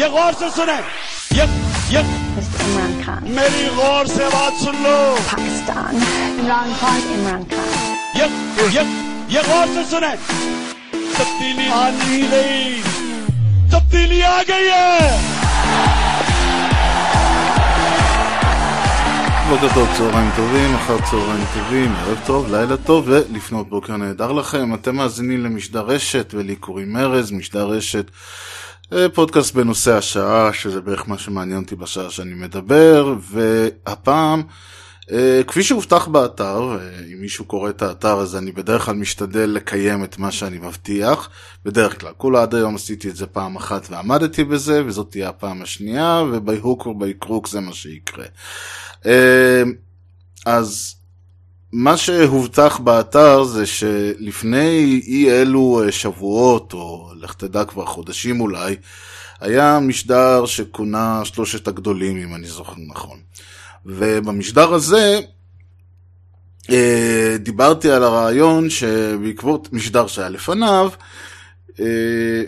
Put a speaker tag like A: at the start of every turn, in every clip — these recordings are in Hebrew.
A: ये गौर से सुने ये ये
B: Mr. Imran Khan.
A: मेरी गौर से बात सुन लो
B: Pakistan. Imran Khan. Imran Khan.
A: ये ये ये गौर से सुने तब्दीली आ नहीं गई तब्दीली आ गई है
C: בוקר טוב, צהריים טובים, אחר צהריים טובים, ערב טוב, לילה טוב ולפנות בוקר נהדר לכם. אתם מאזינים למשדר רשת ולי קוראים ארז, משדר רשת, אה, פודקאסט בנושא השעה, שזה בערך מה שמעניין אותי בשעה שאני מדבר, והפעם, אה, כפי שהובטח באתר, אה, אם מישהו קורא את האתר אז אני בדרך כלל משתדל לקיים את מה שאני מבטיח, בדרך כלל, כולה עד היום עשיתי את זה פעם אחת ועמדתי בזה, וזאת תהיה הפעם השנייה, ובי-הוק ובי-קרוק זה מה שיקרה. אה, אז מה שהובטח באתר זה שלפני אי אלו אה, שבועות, או לך תדע כבר חודשים אולי, היה משדר שכונה שלושת הגדולים, אם אני זוכר נכון. ובמשדר הזה אה, דיברתי על הרעיון שבעקבות משדר שהיה לפניו, אה,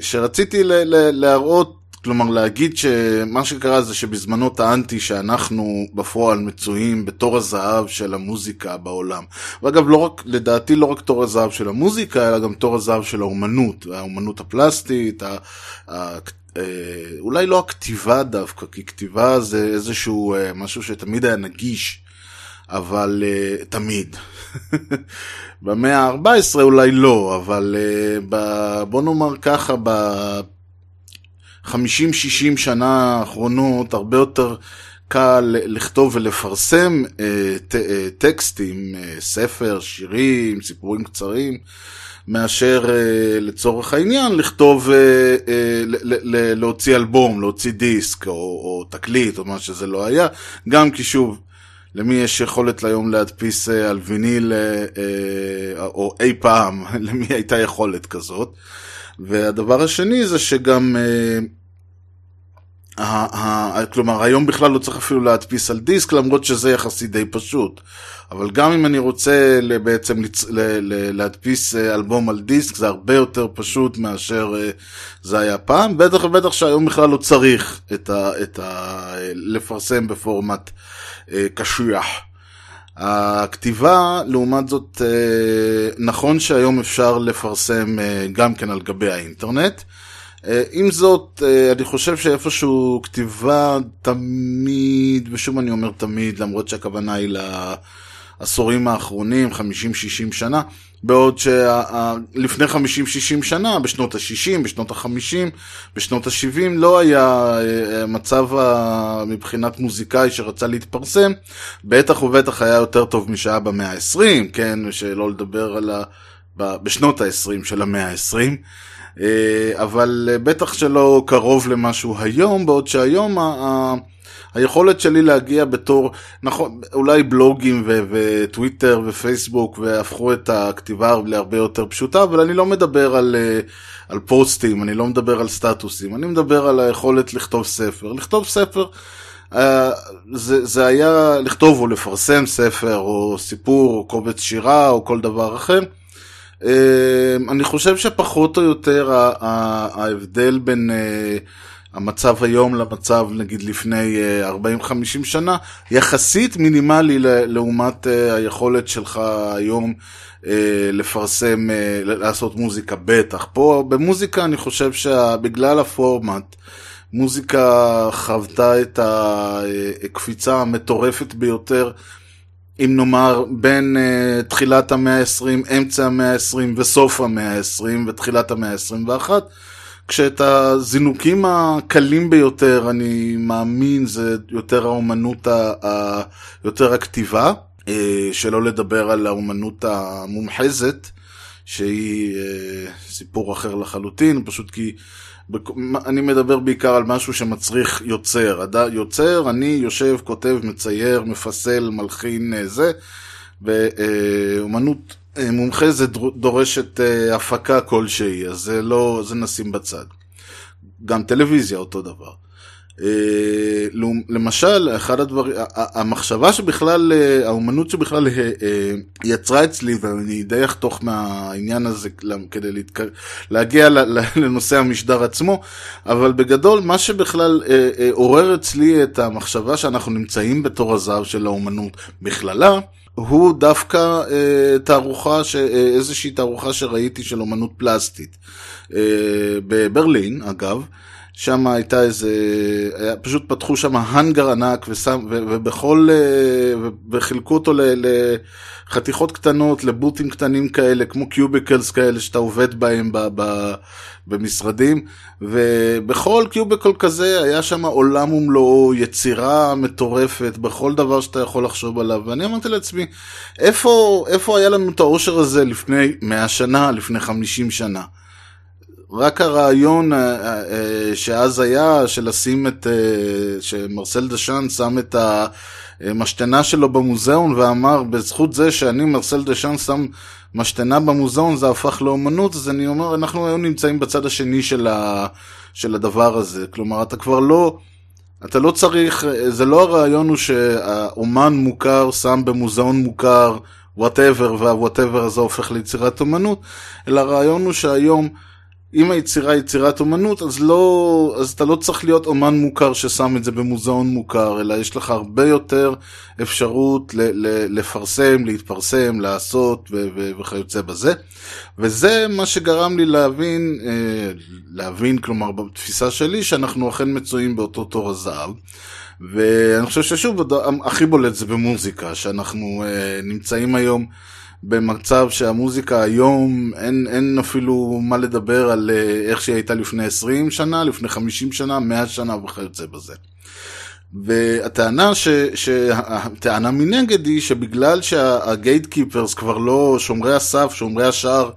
C: שרציתי ל- ל- להראות, כלומר להגיד שמה שקרה זה שבזמנו טענתי שאנחנו בפועל מצויים בתור הזהב של המוזיקה בעולם. ואגב, לא רק, לדעתי לא רק תור הזהב של המוזיקה, אלא גם תור הזהב של האומנות, האומנות הפלסטית, ה- ה- אה, אולי לא הכתיבה דווקא, כי כתיבה זה איזשהו אה, משהו שתמיד היה נגיש. אבל uh, תמיד. במאה ה-14 אולי לא, אבל בוא נאמר ככה, ב-50-60 שנה האחרונות הרבה יותר קל לכתוב ולפרסם uh, ט, uh, טקסטים, uh, ספר, שירים, סיפורים קצרים. מאשר לצורך העניין לכתוב, להוציא אלבום, להוציא דיסק או, או תקליט או מה שזה לא היה, גם כי שוב, למי יש יכולת היום להדפיס אה, על ויניל, אה, אה, או אי פעם, למי הייתה יכולת כזאת. והדבר השני זה שגם, אה, כלומר היום בכלל לא צריך אפילו להדפיס על דיסק, למרות שזה יחסית די פשוט. אבל גם אם אני רוצה בעצם להדפיס אה, אלבום על דיסק, זה הרבה יותר פשוט מאשר אה, זה היה פעם. בטח ובטח שהיום בכלל לא צריך את ה, את ה, לפרסם בפורמט אה, קשיח. הכתיבה, לעומת זאת, נכון שהיום אפשר לפרסם גם כן על גבי האינטרנט. אה, עם זאת, אה, אני חושב שאיפשהו כתיבה תמיד, ושוב אני אומר תמיד, למרות שהכוונה היא לעשורים האחרונים, 50-60 שנה, בעוד שלפני 50-60 שנה, בשנות ה-60, בשנות ה-50, בשנות ה-70, לא היה אה, מצב ה- מבחינת מוזיקאי שרצה להתפרסם, בטח ובטח היה יותר טוב משהיה במאה ה-20, כן, שלא לדבר על ה... בשנות ה-20 של המאה ה-20. אה, אבל אה, בטח שלא קרוב למשהו היום, בעוד שהיום ה- היכולת שלי להגיע בתור, נכון, אולי בלוגים ו- וטוויטר ופייסבוק והפכו את הכתיבה להרבה יותר פשוטה, אבל אני לא מדבר על, אה, על פוסטים, אני לא מדבר על סטטוסים, אני מדבר על היכולת לכתוב ספר. לכתוב ספר אה, זה, זה היה לכתוב או לפרסם ספר או סיפור או קובץ שירה או כל דבר אחר. אה, אני חושב שפחות או יותר ההבדל בין אה, המצב היום למצב נגיד לפני אה, 40-50 שנה יחסית מינימלי לעומת אה, היכולת שלך היום אה, לפרסם, אה, לעשות מוזיקה בטח. פה במוזיקה אני חושב שבגלל הפורמט מוזיקה חוותה את הקפיצה המטורפת ביותר אם נאמר, בין uh, תחילת המאה ה-20, אמצע המאה ה-20 וסוף המאה ה-20 ותחילת המאה ה-21, כשאת הזינוקים הקלים ביותר, אני מאמין, זה יותר האומנות, ה- ה- יותר הכתיבה, uh, שלא לדבר על האומנות המומחזת, שהיא uh, סיפור אחר לחלוטין, פשוט כי... אני מדבר בעיקר על משהו שמצריך יוצר. יוצר, אני יושב, כותב, מצייר, מפסל, מלחין, אה, זה, ואומנות אה, מומחזת דר- דורשת אה, הפקה כלשהי, אז זה לא, זה נשים בצד. גם טלוויזיה אותו דבר. אה, למשל, אחד הדברים, המחשבה שבכלל, אה, האומנות שבכלל אה, יצרה אצלי, ואני די אחתוך מהעניין הזה כדי להתק... להגיע לנושא המשדר עצמו, אבל בגדול, מה שבכלל עורר אצלי את המחשבה שאנחנו נמצאים בתור הזהב של האומנות בכללה, הוא דווקא תערוכה, ש... איזושהי תערוכה שראיתי של אומנות פלסטית. בברלין, אגב. שם הייתה איזה, היה, פשוט פתחו שם האנגר ענק ושם, ו, ובכל, אה, וחילקו אותו ל, לחתיכות קטנות, לבוטים קטנים כאלה, כמו קיוביקלס כאלה שאתה עובד בהם ב, ב, במשרדים, ובכל קיוביקל כזה היה שם עולם ומלואו, יצירה מטורפת, בכל דבר שאתה יכול לחשוב עליו, ואני אמרתי לעצמי, איפה, איפה היה לנו את האושר הזה לפני 100 שנה, לפני 50 שנה? רק הרעיון אה, אה, שאז היה, של לשים את, אה, שמרסל דשאן שם את המשתנה שלו במוזיאון ואמר, בזכות זה שאני, מרסל דשאן, שם משתנה במוזיאון, זה הפך לאומנות, אז אני אומר, אנחנו היום נמצאים בצד השני של, ה, של הדבר הזה. כלומר, אתה כבר לא... אתה לא צריך, זה לא הרעיון הוא שהאומן מוכר שם במוזיאון מוכר, Whatever, וה whatever הזה הופך ליצירת אומנות, אלא הרעיון הוא שהיום, אם היצירה היא יצירת אומנות, אז, לא, אז אתה לא צריך להיות אומן מוכר ששם את זה במוזיאון מוכר, אלא יש לך הרבה יותר אפשרות ל, ל, לפרסם, להתפרסם, לעשות ו, ו, וכיוצא בזה. וזה מה שגרם לי להבין, אה, להבין, כלומר, בתפיסה שלי, שאנחנו אכן מצויים באותו תור הזהב. ואני חושב ששוב, הכי בולט זה במוזיקה, שאנחנו אה, נמצאים היום במצב שהמוזיקה היום, אין, אין אפילו מה לדבר על אה, איך שהיא הייתה לפני 20 שנה, לפני 50 שנה, 100 שנה וכיוצא בזה. והטענה ש, שהטענה מנגד היא שבגלל שהגייט קיפרס כבר לא, שומרי הסף, שומרי השער,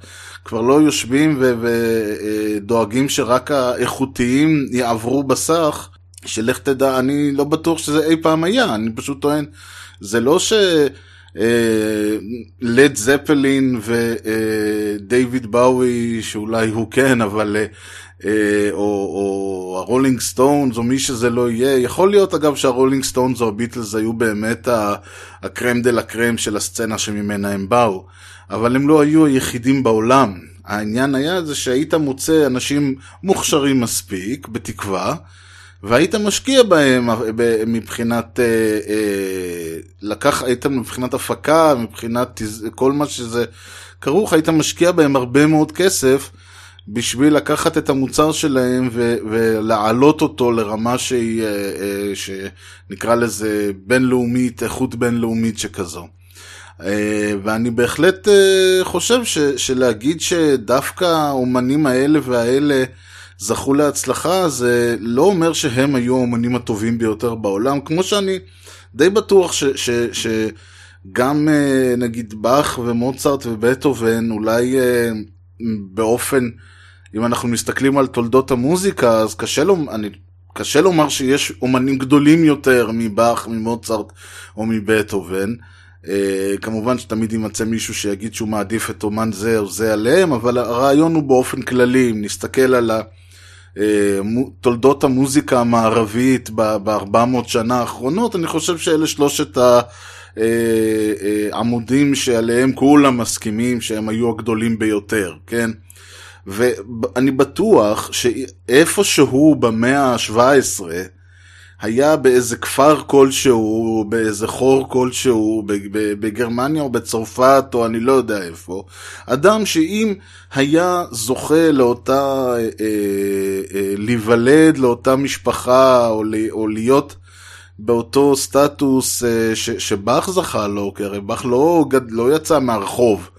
C: כבר לא יושבים ודואגים שרק האיכותיים יעברו בסך, שלך תדע, אני לא בטוח שזה אי פעם היה, אני פשוט טוען, זה לא ש... לד זפלין ודייוויד באוי, שאולי הוא כן, אבל... אה, או, או הרולינג סטונס, או מי שזה לא יהיה. יכול להיות, אגב, שהרולינג סטונס או הביטלס היו באמת ה crème de la crème של הסצנה שממנה הם באו. אבל הם לא היו היחידים בעולם. העניין היה זה שהיית מוצא אנשים מוכשרים מספיק, בתקווה, והיית משקיע בהם מבחינת, אה, אה, לקח, היית מבחינת הפקה, מבחינת כל מה שזה כרוך, היית משקיע בהם הרבה מאוד כסף בשביל לקחת את המוצר שלהם ו- ולהעלות אותו לרמה שהיא, אה, שנקרא לזה בינלאומית, איכות בינלאומית שכזו. ואני בהחלט חושב ש, שלהגיד שדווקא האומנים האלה והאלה זכו להצלחה, זה לא אומר שהם היו האומנים הטובים ביותר בעולם, כמו שאני די בטוח ש, ש, שגם אה, נגיד באך ומוצרט ובטהובן, אולי אה, באופן, אם אנחנו מסתכלים על תולדות המוזיקה, אז קשה, לומר, אני, קשה לומר שיש אומנים גדולים יותר מבאך, ממוצרט או מבטהובן. Uh, כמובן שתמיד יימצא מישהו שיגיד שהוא מעדיף את אומן זה או זה עליהם, אבל הרעיון הוא באופן כללי, אם נסתכל על ה... תולדות המוזיקה המערבית ב-400 שנה האחרונות, אני חושב שאלה שלושת העמודים שעליהם כולם מסכימים שהם היו הגדולים ביותר, כן? ואני בטוח שאיפשהו במאה ה-17, היה באיזה כפר כלשהו, באיזה חור כלשהו, בגרמניה או בצרפת או אני לא יודע איפה, אדם שאם היה זוכה לאותה, אה, אה, להיוולד לאותה משפחה או, או להיות באותו סטטוס אה, ש, שבאך זכה לו, כי הרי באך לא, לא יצא מהרחוב.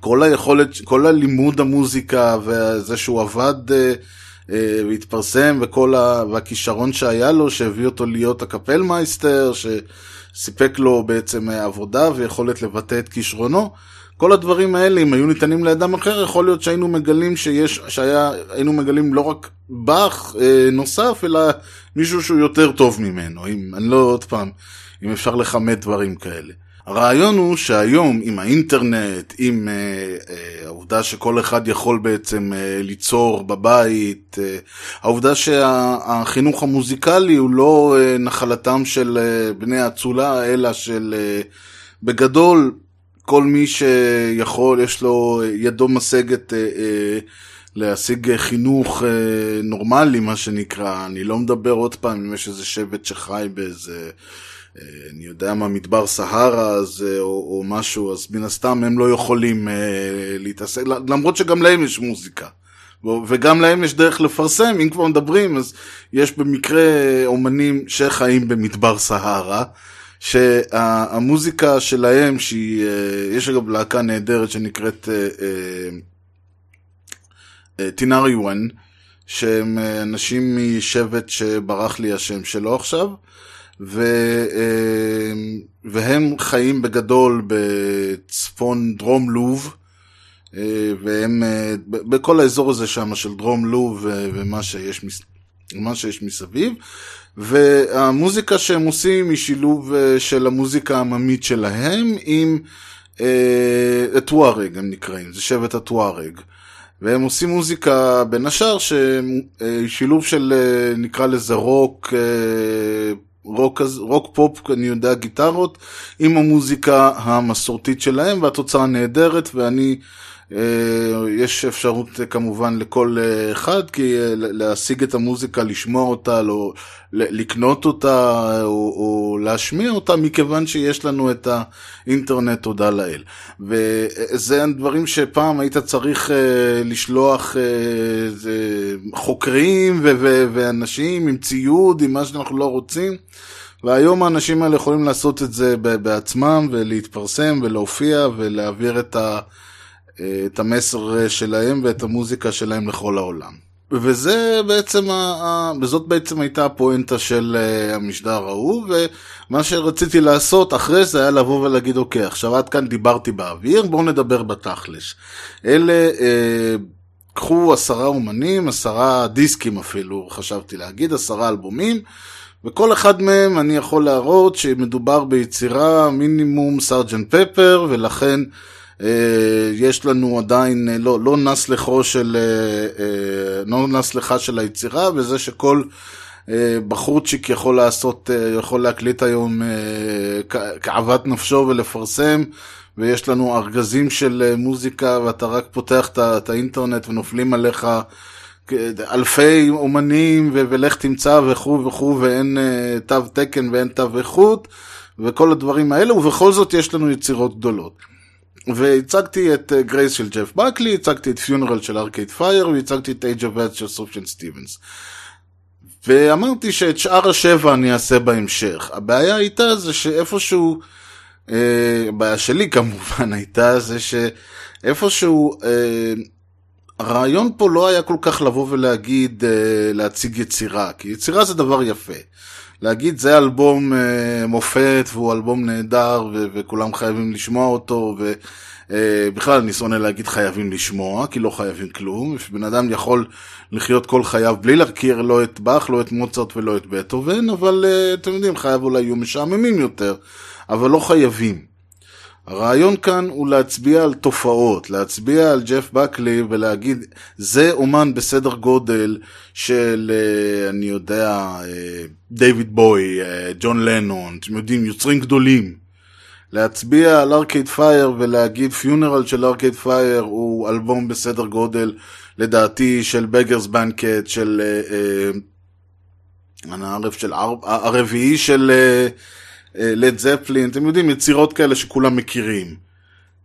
C: כל היכולת, כל הלימוד המוזיקה וזה שהוא עבד והתפרסם וכל ה... והכישרון שהיה לו שהביא אותו להיות הקפלמייסטר שסיפק לו בעצם עבודה ויכולת לבטא את כישרונו. כל הדברים האלה אם היו ניתנים לאדם אחר יכול להיות שהיינו מגלים שיש שהיה היינו מגלים לא רק באך אה, נוסף אלא מישהו שהוא יותר טוב ממנו. אם אני לא עוד פעם אם אפשר לכמת דברים כאלה הרעיון הוא שהיום עם האינטרנט, עם uh, uh, העובדה שכל אחד יכול בעצם uh, ליצור בבית, uh, העובדה שהחינוך המוזיקלי הוא לא uh, נחלתם של uh, בני האצולה, אלא של uh, בגדול כל מי שיכול, יש לו ידו משגת uh, uh, להשיג חינוך uh, נורמלי, מה שנקרא. אני לא מדבר עוד פעם אם יש איזה שבט שחי באיזה... אה, אני יודע מה, מדבר סהרה אז, אה, או, או משהו, אז מן הסתם הם לא יכולים אה, להתעסק, למרות שגם להם יש מוזיקה. וגם להם יש דרך לפרסם, אם כבר מדברים, אז יש במקרה אומנים שחיים במדבר סהרה, שהמוזיקה שלהם, שהיא, יש אגב להקה נהדרת שנקראת טינאריוואן, שהם אנשים משבט שברח לי השם שלו עכשיו, ו, אמ, והם חיים בגדול בצפון דרום לוב, אה, והם אה, בכל האזור הזה שם של דרום לוב ומה שיש, מה שיש מסביב. והמוזיקה שהם עושים היא שילוב אה, של המוזיקה העממית שלהם עם הטוארג, הם נקראים, זה שבט הטוארג. והם עושים מוזיקה בין השאר שילוב של נקרא לזה רוק רוק, רוק פופ, אני יודע, גיטרות, עם המוזיקה המסורתית שלהם, והתוצאה נהדרת, ואני, יש אפשרות אה, כמובן לכל אה, אחד, כי אה, להשיג את המוזיקה, לשמוע אותה, לא, לקנות אותה, או, או להשמיע אותה, מכיוון שיש לנו את האינטרנט, תודה לאל. וזה הדברים שפעם היית צריך אה, לשלוח אה, חוקרים ו- ו- ואנשים עם ציוד, עם מה שאנחנו לא רוצים. והיום האנשים האלה יכולים לעשות את זה בעצמם ולהתפרסם ולהופיע ולהעביר את, ה, את המסר שלהם ואת המוזיקה שלהם לכל העולם. וזה בעצם, ה... וזאת בעצם הייתה הפואנטה של המשדר ההוא, ומה שרציתי לעשות אחרי זה היה לבוא ולהגיד, אוקיי, עכשיו עד כאן דיברתי באוויר, בואו נדבר בתכלס. אלה, אה, קחו עשרה אומנים, עשרה דיסקים אפילו, חשבתי להגיד, עשרה אלבומים, וכל אחד מהם אני יכול להראות שמדובר ביצירה מינימום סארג'נט פפר, ולכן אה, יש לנו עדיין, אה, לא, לא נס לחו של, אה, לא נס לך של היצירה, וזה שכל בחורצ'יק יכול לעשות, יכול להקליט היום כאוות נפשו ולפרסם, ויש לנו ארגזים של מוזיקה, ואתה רק פותח את האינטרנט ונופלים עליך אלפי אומנים, ולך תמצא וכו' וכו', ואין תו תקן ואין תו איכות, וכל הדברים האלה, ובכל זאת יש לנו יצירות גדולות. והצגתי את גרייס אה, של ג'ף בקלי, הצגתי את Funeral של ארקייד פייר, והצגתי את Age of Adz של סופיאן סטיבנס. ואמרתי שאת שאר השבע אני אעשה בהמשך. הבעיה הייתה זה שאיפשהו, אה, הבעיה שלי כמובן הייתה זה שאיפשהו, אה, הרעיון פה לא היה כל כך לבוא ולהגיד, אה, להציג יצירה, כי יצירה זה דבר יפה. להגיד זה אלבום אה, מופת והוא אלבום נהדר ו- וכולם חייבים לשמוע אותו ובכלל אה, אני שונא להגיד חייבים לשמוע כי לא חייבים כלום, בן אדם יכול לחיות כל חייו בלי להכיר לא את באך, לא את מוצרט ולא את בטהובן, אבל אה, אתם יודעים חייו אולי יהיו משעממים יותר, אבל לא חייבים. הרעיון כאן הוא להצביע על תופעות, להצביע על ג'ף בקלי ולהגיד, זה אומן בסדר גודל של, אה, אני יודע, אה, דיוויד באוי, אה, ג'ון לנון, אתם יודעים, יוצרים גדולים. להצביע על ארקייד פייר ולהגיד Funeral של ארקייד פייר הוא אלבום בסדר גודל, לדעתי, של Beggars Banquet, של... הערב של הרביעי של... לד זפלין, אתם יודעים, יצירות כאלה שכולם מכירים.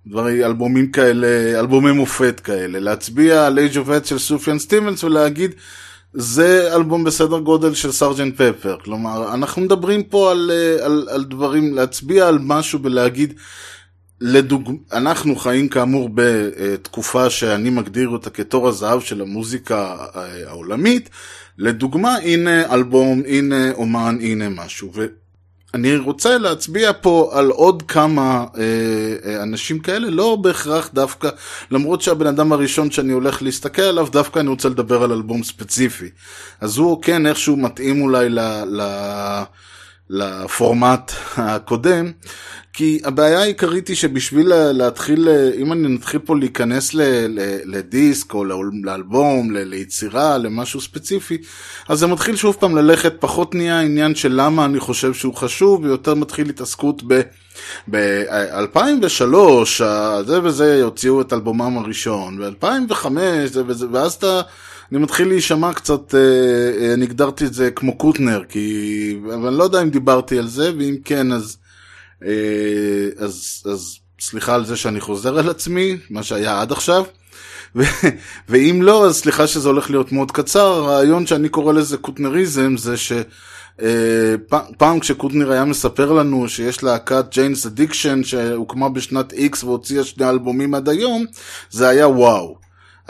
C: דברים, אלבומים כאלה, אלבומי מופת כאלה. להצביע על of Head של סופיאן סטיבנס ולהגיד, זה אלבום בסדר גודל של סארג'נט פפר. כלומר, אנחנו מדברים פה על, על, על דברים, להצביע על משהו ולהגיד, לדוג... אנחנו חיים כאמור בתקופה שאני מגדיר אותה כתור הזהב של המוזיקה העולמית. לדוגמה, הנה אלבום, הנה אומן, הנה משהו. אני רוצה להצביע פה על עוד כמה אה, אה, אנשים כאלה, לא בהכרח דווקא, למרות שהבן אדם הראשון שאני הולך להסתכל עליו, דווקא אני רוצה לדבר על אלבום ספציפי. אז הוא כן איכשהו מתאים אולי ל... ל לפורמט הקודם, כי הבעיה העיקרית היא שבשביל להתחיל, אם אני נתחיל פה להיכנס לדיסק או לאלבום, ליצירה, למשהו ספציפי, אז זה מתחיל שוב פעם ללכת, פחות נהיה העניין של למה אני חושב שהוא חשוב, ויותר מתחיל התעסקות ב... ב-2003, זה וזה הוציאו את אלבומם הראשון, ב-2005, ואז אתה... אני מתחיל להישמע קצת, אה, אני הגדרתי את זה כמו קוטנר, כי... אבל אני לא יודע אם דיברתי על זה, ואם כן, אז, אה, אז, אז סליחה על זה שאני חוזר על עצמי, מה שהיה עד עכשיו. ואם לא, אז סליחה שזה הולך להיות מאוד קצר, הרעיון שאני קורא לזה קוטנריזם זה ש... אה, פעם כשקוטנר היה מספר לנו שיש להקת ג'יינס אדיקשן שהוקמה בשנת X והוציאה שני אלבומים עד היום, זה היה וואו.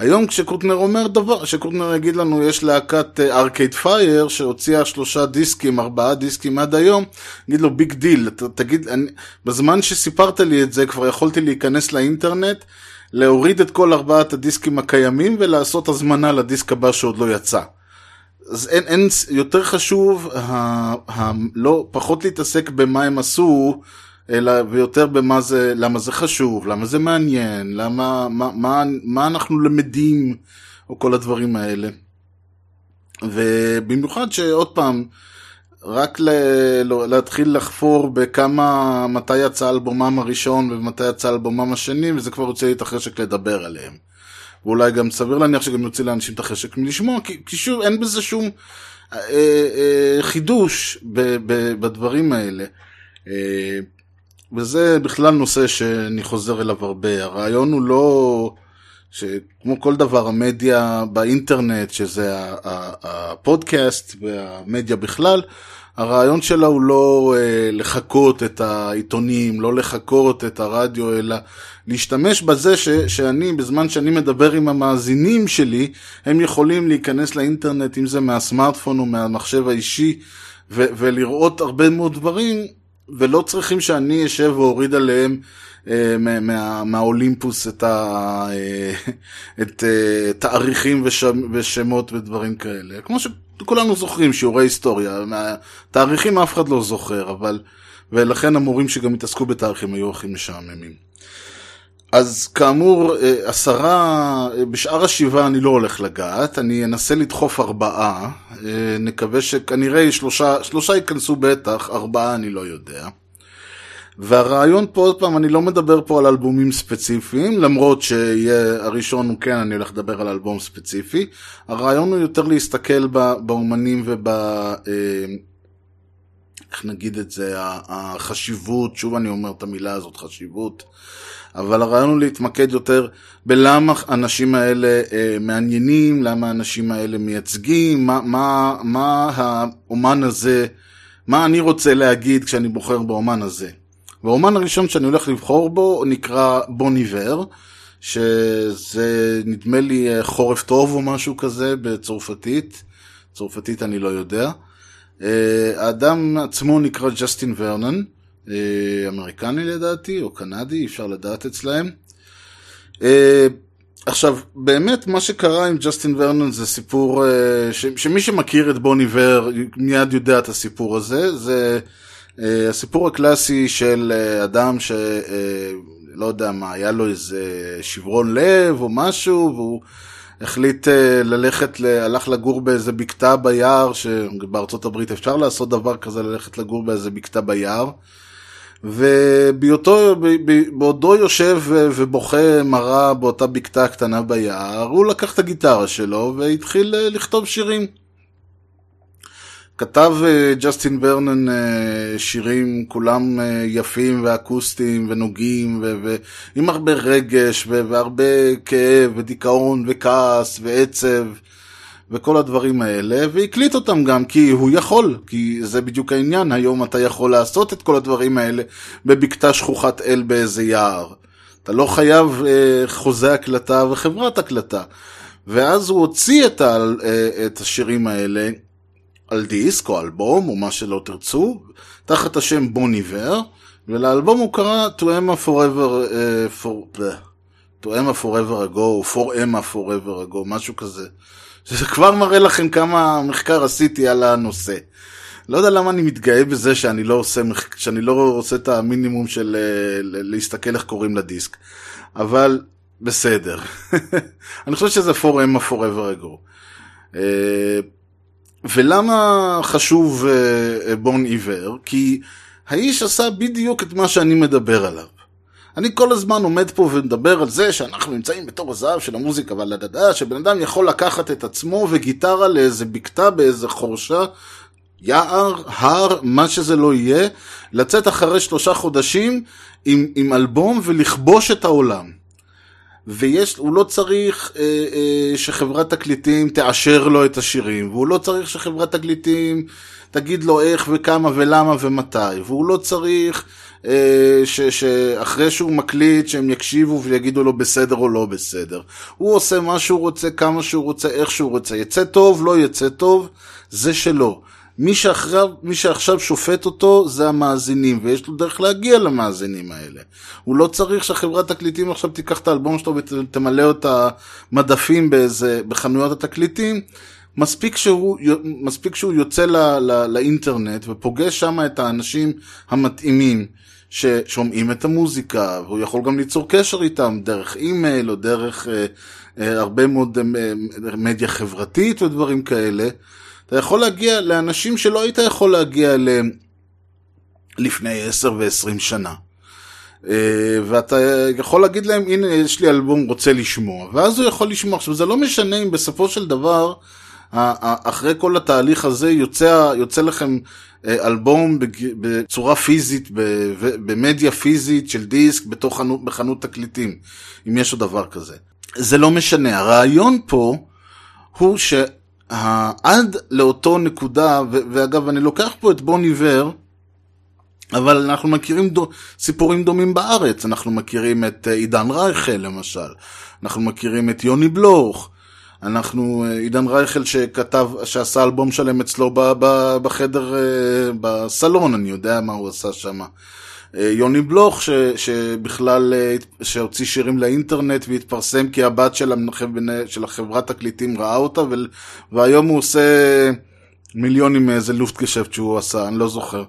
C: היום כשקוטנר אומר דבר, כשקוטנר יגיד לנו יש להקת ארקייד אה, פייר שהוציאה שלושה דיסקים, ארבעה דיסקים עד היום, נגיד לו big deal, תגיד, אני, בזמן שסיפרת לי את זה כבר יכולתי להיכנס לאינטרנט, להוריד את כל ארבעת הדיסקים הקיימים ולעשות הזמנה לדיסק הבא שעוד לא יצא. אז אין, אין יותר חשוב, ה, ה, לא, פחות להתעסק במה הם עשו, אלא ויותר במה זה, למה זה חשוב, למה זה מעניין, למה, מה, מה, מה אנחנו למדים, או כל הדברים האלה. ובמיוחד שעוד פעם, רק ל, לא, להתחיל לחפור בכמה, מתי יצא אלבומם הראשון ומתי יצא אלבומם השני, וזה כבר יוצא לי את החשק לדבר עליהם. ואולי גם סביר להניח שגם יוצא לאנשים את החשק מלשמוע, כי, כי שוב אין בזה שום אה, אה, חידוש ב, ב, בדברים האלה. אה, וזה בכלל נושא שאני חוזר אליו הרבה. הרעיון הוא לא, שכמו כל דבר, המדיה באינטרנט, שזה הפודקאסט והמדיה בכלל, הרעיון שלה הוא לא אה, לחקות את העיתונים, לא לחקות את הרדיו, אלא להשתמש בזה ש, שאני, בזמן שאני מדבר עם המאזינים שלי, הם יכולים להיכנס לאינטרנט, אם זה מהסמארטפון או מהמחשב האישי, ו, ולראות הרבה מאוד דברים ולא צריכים שאני אשב ואוריד עליהם אה, מה, מהאולימפוס את התאריכים אה, ושם, ושמות ודברים כאלה. כמו שכולנו זוכרים, שיעורי היסטוריה, תאריכים אף אחד לא זוכר, אבל... ולכן המורים שגם התעסקו בתאריכים היו הכי משעממים. אז כאמור, אה, עשרה, אה, בשאר השבעה אני לא הולך לגעת, אני אנסה לדחוף ארבעה, אה, נקווה שכנראה שלושה, שלושה ייכנסו בטח, ארבעה אני לא יודע. והרעיון פה, עוד פעם, אני לא מדבר פה על אלבומים ספציפיים, למרות שיהיה, הראשון הוא כן, אני הולך לדבר על אלבום ספציפי. הרעיון הוא יותר להסתכל באומנים וב... איך נגיד את זה, החשיבות, שוב אני אומר את המילה הזאת, חשיבות. אבל הרעיון הוא להתמקד יותר בלמה האנשים האלה אה, מעניינים, למה האנשים האלה מייצגים, מה, מה, מה האומן הזה, מה אני רוצה להגיד כשאני בוחר באומן הזה. והאומן הראשון שאני הולך לבחור בו נקרא בוניבר, שזה נדמה לי אה, חורף טוב או משהו כזה בצרפתית, צרפתית אני לא יודע. אה, האדם עצמו נקרא ג'סטין ורנן. אה, אמריקני לדעתי, או קנדי, אפשר לדעת אצלהם. אה, עכשיו, באמת מה שקרה עם ג'סטין ורנון זה סיפור, ש, שמי שמכיר את בוני ור מיד יודע את הסיפור הזה, זה הסיפור הקלאסי של אדם שלא יודע מה, היה לו איזה שברון לב או משהו, והוא החליט ללכת, הלך לגור באיזה בקתה ביער, שבארצות הברית אפשר לעשות דבר כזה, ללכת לגור באיזה בקתה ביער. ובעודו יושב ובוכה מרה באותה בקתה קטנה ביער, הוא לקח את הגיטרה שלו והתחיל אה, לכתוב שירים. כתב אה, ג'סטין ורנן אה, שירים כולם יפים ואקוסטיים ונוגעים ועם הרבה רגש והרבה כאב ודיכאון וכעס ועצב. וכל הדברים האלה, והקליט אותם גם כי הוא יכול, כי זה בדיוק העניין, היום אתה יכול לעשות את כל הדברים האלה בבקתה שכוחת אל באיזה יער. אתה לא חייב אה, חוזה הקלטה וחברת הקלטה. ואז הוא הוציא את, ה, אה, את השירים האלה על דיסק או אלבום או מה שלא תרצו, תחת השם בוניבר, ולאלבום הוא קרא To Emma Forever, uh, for, To Emma Forever Ago, For Emma Forever Ago, משהו כזה. שזה כבר מראה לכם כמה מחקר עשיתי על הנושא. לא יודע למה אני מתגאה בזה שאני לא עושה, שאני לא עושה את המינימום של אה, להסתכל איך קוראים לדיסק. אבל בסדר. אני חושב שזה for Emma forever ago. ולמה חשוב אה, בון עיוור? כי האיש עשה בדיוק את מה שאני מדבר עליו. אני כל הזמן עומד פה ומדבר על זה שאנחנו נמצאים בתור הזהב של המוזיקה והלדדה, שבן אדם יכול לקחת את עצמו וגיטרה לאיזה בקתה באיזה חורשה, יער, הר, מה שזה לא יהיה, לצאת אחרי שלושה חודשים עם, עם אלבום ולכבוש את העולם. ויש, הוא לא צריך אה, אה, שחברת תקליטים תאשר לו את השירים, והוא לא צריך שחברת תקליטים תגיד לו איך וכמה ולמה ומתי, והוא לא צריך אה, ש, שאחרי שהוא מקליט שהם יקשיבו ויגידו לו בסדר או לא בסדר. הוא עושה מה שהוא רוצה, כמה שהוא רוצה, איך שהוא רוצה. יצא טוב, לא יצא טוב, זה שלו. מי שעכשיו, מי שעכשיו שופט אותו זה המאזינים, ויש לו דרך להגיע למאזינים האלה. הוא לא צריך שהחברת תקליטים עכשיו תיקח את האלבום שלו ותמלא את המדפים באיזה, בחנויות התקליטים. מספיק שהוא, מספיק שהוא יוצא ל, ל, לאינטרנט ופוגש שם את האנשים המתאימים ששומעים את המוזיקה, והוא יכול גם ליצור קשר איתם דרך אימייל או דרך אה, אה, הרבה מאוד אה, מדיה חברתית ודברים כאלה. אתה יכול להגיע לאנשים שלא היית יכול להגיע אליהם לפני 10 ו-20 שנה. ואתה יכול להגיד להם, הנה יש לי אלבום רוצה לשמוע, ואז הוא יכול לשמוע. עכשיו זה לא משנה אם בסופו של דבר, אחרי כל התהליך הזה יוצא, יוצא לכם אלבום בצורה פיזית, במדיה פיזית של דיסק, בתוך חנות, בחנות תקליטים, אם יש עוד דבר כזה. זה לא משנה, הרעיון פה הוא ש... עד לאותו נקודה, ואגב אני לוקח פה את בון עיוור, אבל אנחנו מכירים דו, סיפורים דומים בארץ, אנחנו מכירים את עידן רייכל למשל, אנחנו מכירים את יוני בלוך, אנחנו, עידן רייכל שכתב, שעשה אלבום שלם אצלו ב, ב, בחדר, בסלון, אני יודע מה הוא עשה שם. יוני בלוך, ש, שבכלל, שהוציא שירים לאינטרנט והתפרסם כי הבת של. של החברת תקליטים ראה אותה, ו... והיום הוא עושה מיליונים מאיזה לופטגשפט שהוא עשה, אני לא זוכר.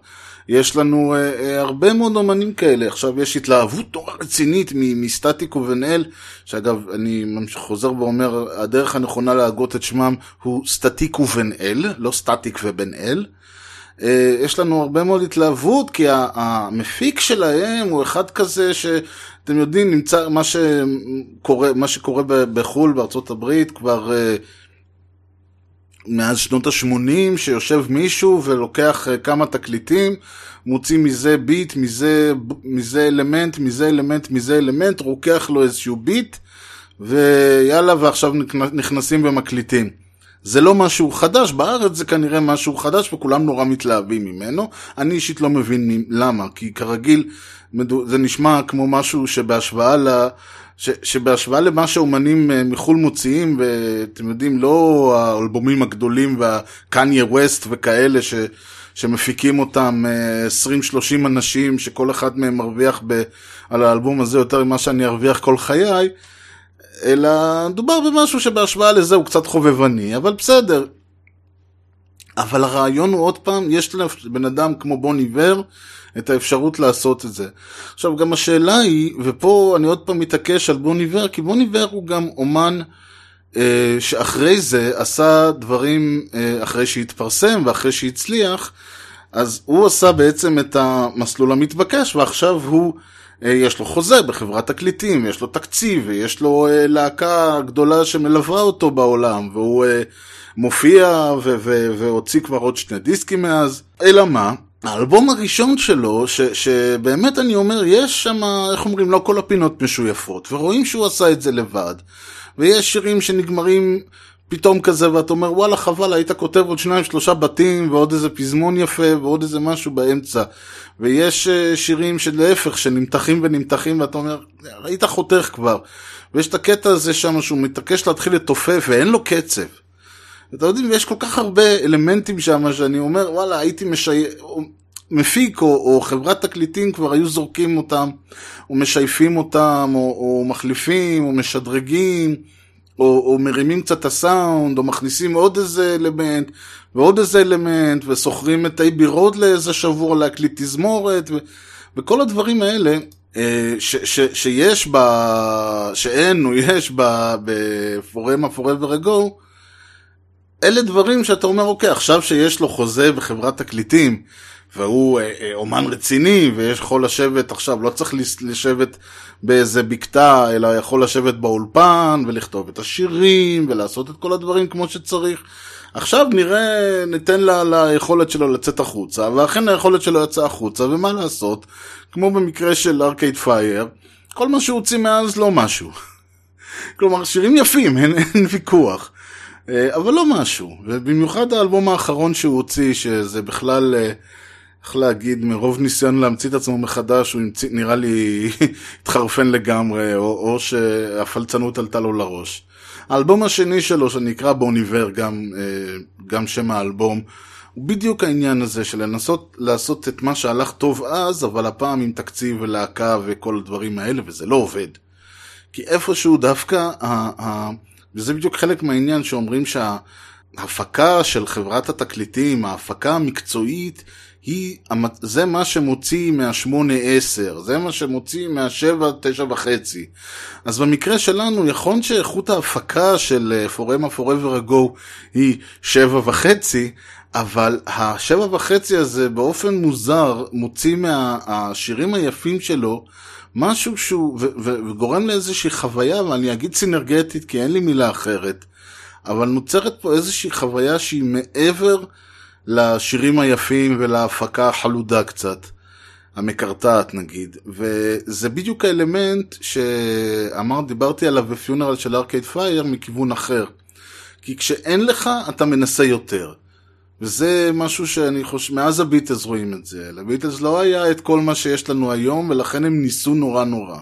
C: יש לנו אה, הרבה מאוד אומנים כאלה, עכשיו יש התלהבות נורא רצינית מסטטיק ובן אל, שאגב, אני חוזר ואומר, הדרך הנכונה להגות את שמם הוא סטטיק ובן אל, לא סטטיק ובן אל. יש לנו הרבה מאוד התלהבות, כי המפיק שלהם הוא אחד כזה שאתם יודעים, נמצא מה שקורה, מה שקורה בחו"ל, בארצות הברית, כבר מאז שנות ה-80, שיושב מישהו ולוקח כמה תקליטים, מוציא מזה ביט, מזה, מזה אלמנט, מזה אלמנט, מזה אלמנט, רוקח לו איזשהו ביט, ויאללה, ועכשיו נכנסים ומקליטים. זה לא משהו חדש, בארץ זה כנראה משהו חדש וכולם נורא מתלהבים ממנו. אני אישית לא מבין למה, כי כרגיל זה נשמע כמו משהו שבהשוואה ל... ש, שבהשוואה למה שאומנים מחו"ל מוציאים, ואתם יודעים, לא האלבומים הגדולים והקניה ווסט וכאלה ש, שמפיקים אותם 20-30 אנשים, שכל אחד מהם מרוויח ב, על האלבום הזה יותר ממה שאני ארוויח כל חיי, אלא מדובר במשהו שבהשוואה לזה הוא קצת חובבני, אבל בסדר. אבל הרעיון הוא עוד פעם, יש לבן אדם כמו בון עיוור את האפשרות לעשות את זה. עכשיו גם השאלה היא, ופה אני עוד פעם מתעקש על בון עיוור, כי בון עיוור הוא גם אומן אה, שאחרי זה עשה דברים, אה, אחרי שהתפרסם ואחרי שהצליח, אז הוא עשה בעצם את המסלול המתבקש, ועכשיו הוא... יש לו חוזה בחברת תקליטים, יש לו תקציב, ויש לו uh, להקה גדולה שמלווה אותו בעולם, והוא uh, מופיע והוציא כבר עוד שני דיסקים מאז. אלא מה? האלבום הראשון שלו, ש- שבאמת אני אומר, יש שם, איך אומרים, לא כל הפינות משויפות, ורואים שהוא עשה את זה לבד. ויש שירים שנגמרים פתאום כזה, ואתה אומר, וואלה, חבל, היית כותב עוד שניים, שלושה בתים, ועוד איזה פזמון יפה, ועוד איזה משהו באמצע. ויש שירים שלהפך, שנמתחים ונמתחים, ואתה אומר, היית חותך כבר. ויש את הקטע הזה שם, שהוא מתעקש להתחיל לתופף, ואין לו קצב. ואתה יודעים, יש כל כך הרבה אלמנטים שם, שאני אומר, וואלה, הייתי משי... מפיק או, או חברת תקליטים כבר היו זורקים אותם, או משייפים אותם, או, או מחליפים, או משדרגים. או, או מרימים קצת את הסאונד, או מכניסים עוד איזה אלמנט, ועוד איזה אלמנט, ושוכרים את אייבי רוד לאיזה שבוע להקליט תזמורת, ו, וכל הדברים האלה, אה, ש, ש, שיש ב... שאין או יש בפורמה Forever Ago, אלה דברים שאתה אומר, אוקיי, עכשיו שיש לו חוזה בחברת תקליטים, והוא אה, אה, אומן רציני, ויש יכול לשבת עכשיו, לא צריך לשבת באיזה בקתה, אלא יכול לשבת באולפן, ולכתוב את השירים, ולעשות את כל הדברים כמו שצריך. עכשיו נראה, ניתן לה, ליכולת שלו לצאת החוצה, ואכן היכולת שלו יצאה החוצה, ומה לעשות? כמו במקרה של ארקייד פייר, כל מה שהוא הוציא מאז לא משהו. כלומר, שירים יפים, אין, אין ויכוח. אה, אבל לא משהו, ובמיוחד האלבום האחרון שהוא הוציא, שזה בכלל, אה, איך להגיד, מרוב ניסיון להמציא את עצמו מחדש, הוא המציא, נראה לי התחרפן לגמרי, או, או שהפלצנות עלתה לו לראש. האלבום השני שלו, שנקרא בוניבר, גם, אה, גם שם האלבום, הוא בדיוק העניין הזה של לנסות לעשות את מה שהלך טוב אז, אבל הפעם עם תקציב ולהקה וכל הדברים האלה, וזה לא עובד. כי איפשהו דווקא, וזה בדיוק חלק מהעניין שאומרים שההפקה של חברת התקליטים, ההפקה המקצועית, היא, זה מה שמוציא מהשמונה עשר, זה מה שמוציא מהשבע, תשע וחצי. אז במקרה שלנו, יכול שאיכות ההפקה של פורמה Forever Ago היא שבע וחצי, אבל השבע וחצי הזה באופן מוזר מוציא מהשירים היפים שלו משהו שהוא, ו- ו- וגורם לאיזושהי חוויה, ואני אגיד סינרגטית כי אין לי מילה אחרת, אבל נוצרת פה איזושהי חוויה שהיא מעבר לשירים היפים ולהפקה החלודה קצת, המקרטעת נגיד, וזה בדיוק האלמנט שאמר, דיברתי עליו בפיונרל של ארקייד פייר מכיוון אחר. כי כשאין לך, אתה מנסה יותר. וזה משהו שאני חושב, מאז הביטלס רואים את זה. לביטלס לא היה את כל מה שיש לנו היום, ולכן הם ניסו נורא נורא.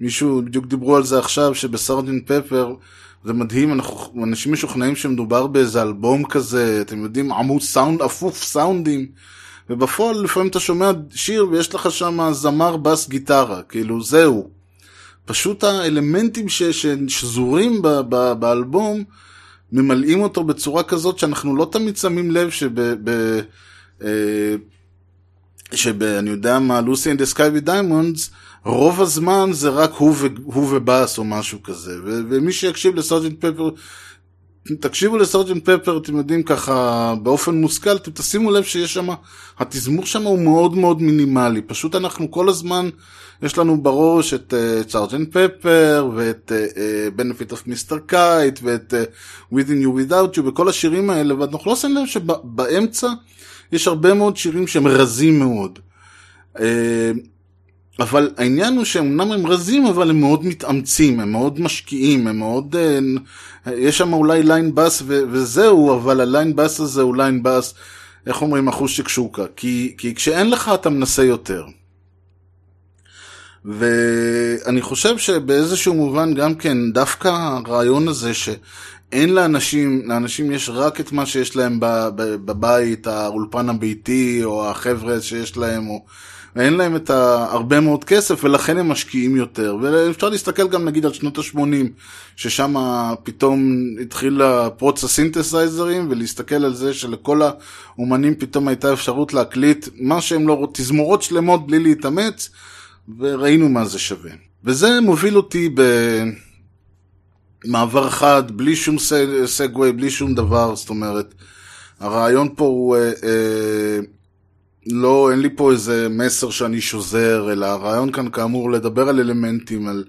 C: מישהו, בדיוק דיברו על זה עכשיו, שבסרדין פפר, זה מדהים, אנחנו, אנשים משוכנעים שמדובר באיזה אלבום כזה, אתם יודעים, עמוד סאונד, אפוף סאונדים, ובפועל לפעמים אתה שומע שיר ויש לך שם זמר בס גיטרה, כאילו זהו. פשוט האלמנטים ש, ששזורים ב, ב, באלבום, ממלאים אותו בצורה כזאת שאנחנו לא תמיד שמים לב שב... ב, אה, שב... אני יודע מה, Lucy in the Sky with Diamonds, רוב הזמן זה רק הוא, ו... הוא ובאס או משהו כזה. ו... ומי שיקשיב לסרג'נט פפר, תקשיבו לסרג'נט פפר, אתם יודעים ככה, באופן מושכל, אתם תשימו לב שיש שם, התזמור שם הוא מאוד מאוד מינימלי. פשוט אנחנו כל הזמן יש לנו בראש את סארג'נט אה, פפר ואת אה, Benefit of Mr. Kite ואת אה, Within You Without You וכל השירים האלה ואנחנו לא שמים לב שבאמצע יש הרבה מאוד שירים שהם רזים מאוד. אה, אבל העניין הוא שאומנם הם רזים אבל הם מאוד מתאמצים, הם מאוד משקיעים, הם מאוד... אה, יש שם אולי ליין בס וזהו, אבל הליין בס הזה הוא ליין בס, איך אומרים, אחוז שקשוקה. כי, כי כשאין לך אתה מנסה יותר. ואני חושב שבאיזשהו מובן גם כן, דווקא הרעיון הזה שאין לאנשים, לאנשים יש רק את מה שיש להם בבית, האולפן הביתי, או החבר'ה שיש להם, או... ואין להם את הרבה מאוד כסף, ולכן הם משקיעים יותר. ואפשר להסתכל גם נגיד על שנות ה-80, ששם פתאום התחיל פרוץ הסינתסייזרים, ולהסתכל על זה שלכל האומנים פתאום הייתה אפשרות להקליט מה שהם לא, רוצים, תזמורות שלמות בלי להתאמץ. וראינו מה זה שווה. וזה מוביל אותי במעבר חד, בלי שום סגווי, בלי שום דבר, זאת אומרת, הרעיון פה הוא, אה, אה, לא, אין לי פה איזה מסר שאני שוזר, אלא הרעיון כאן כאמור לדבר על אלמנטים, על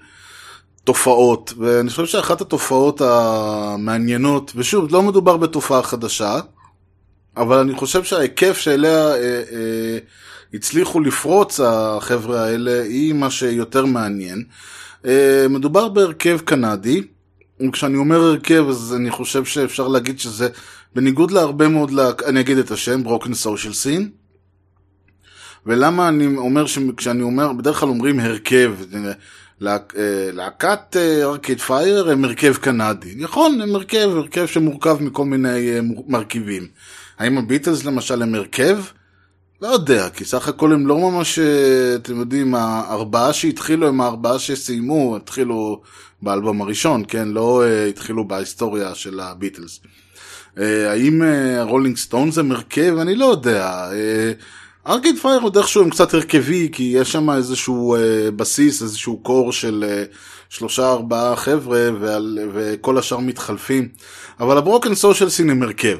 C: תופעות, ואני חושב שאחת התופעות המעניינות, ושוב, לא מדובר בתופעה חדשה, אבל אני חושב שההיקף שאליה אה, אה, הצליחו לפרוץ החבר'ה האלה היא מה שיותר מעניין. אה, מדובר בהרכב קנדי, וכשאני אומר הרכב אז אני חושב שאפשר להגיד שזה בניגוד להרבה מאוד, לה... אני אגיד את השם, Broken Social Scene. ולמה אני אומר, כשאני אומר, בדרך כלל אומרים הרכב, אה, להקת ארקיד פייר הם הרכב קנדי. נכון, הם הרכב, הרכב שמורכב מכל מיני מרכיבים. האם הביטלס למשל הם הרכב? לא יודע, כי סך הכל הם לא ממש, אה, אתם יודעים, הארבעה שהתחילו הם הארבעה שסיימו, התחילו באלבום הראשון, כן? לא התחילו בהיסטוריה של הביטלס. האם הרולינג סטונס הם הרכב? אני לא יודע. ארקיד פייר עוד איכשהו הם קצת הרכבי, כי יש שם איזשהו uh, בסיס, איזשהו קור של uh, שלושה ארבעה חבר'ה, ועל, וכל השאר מתחלפים. אבל הברוקן סושיאל סין הם הרכב.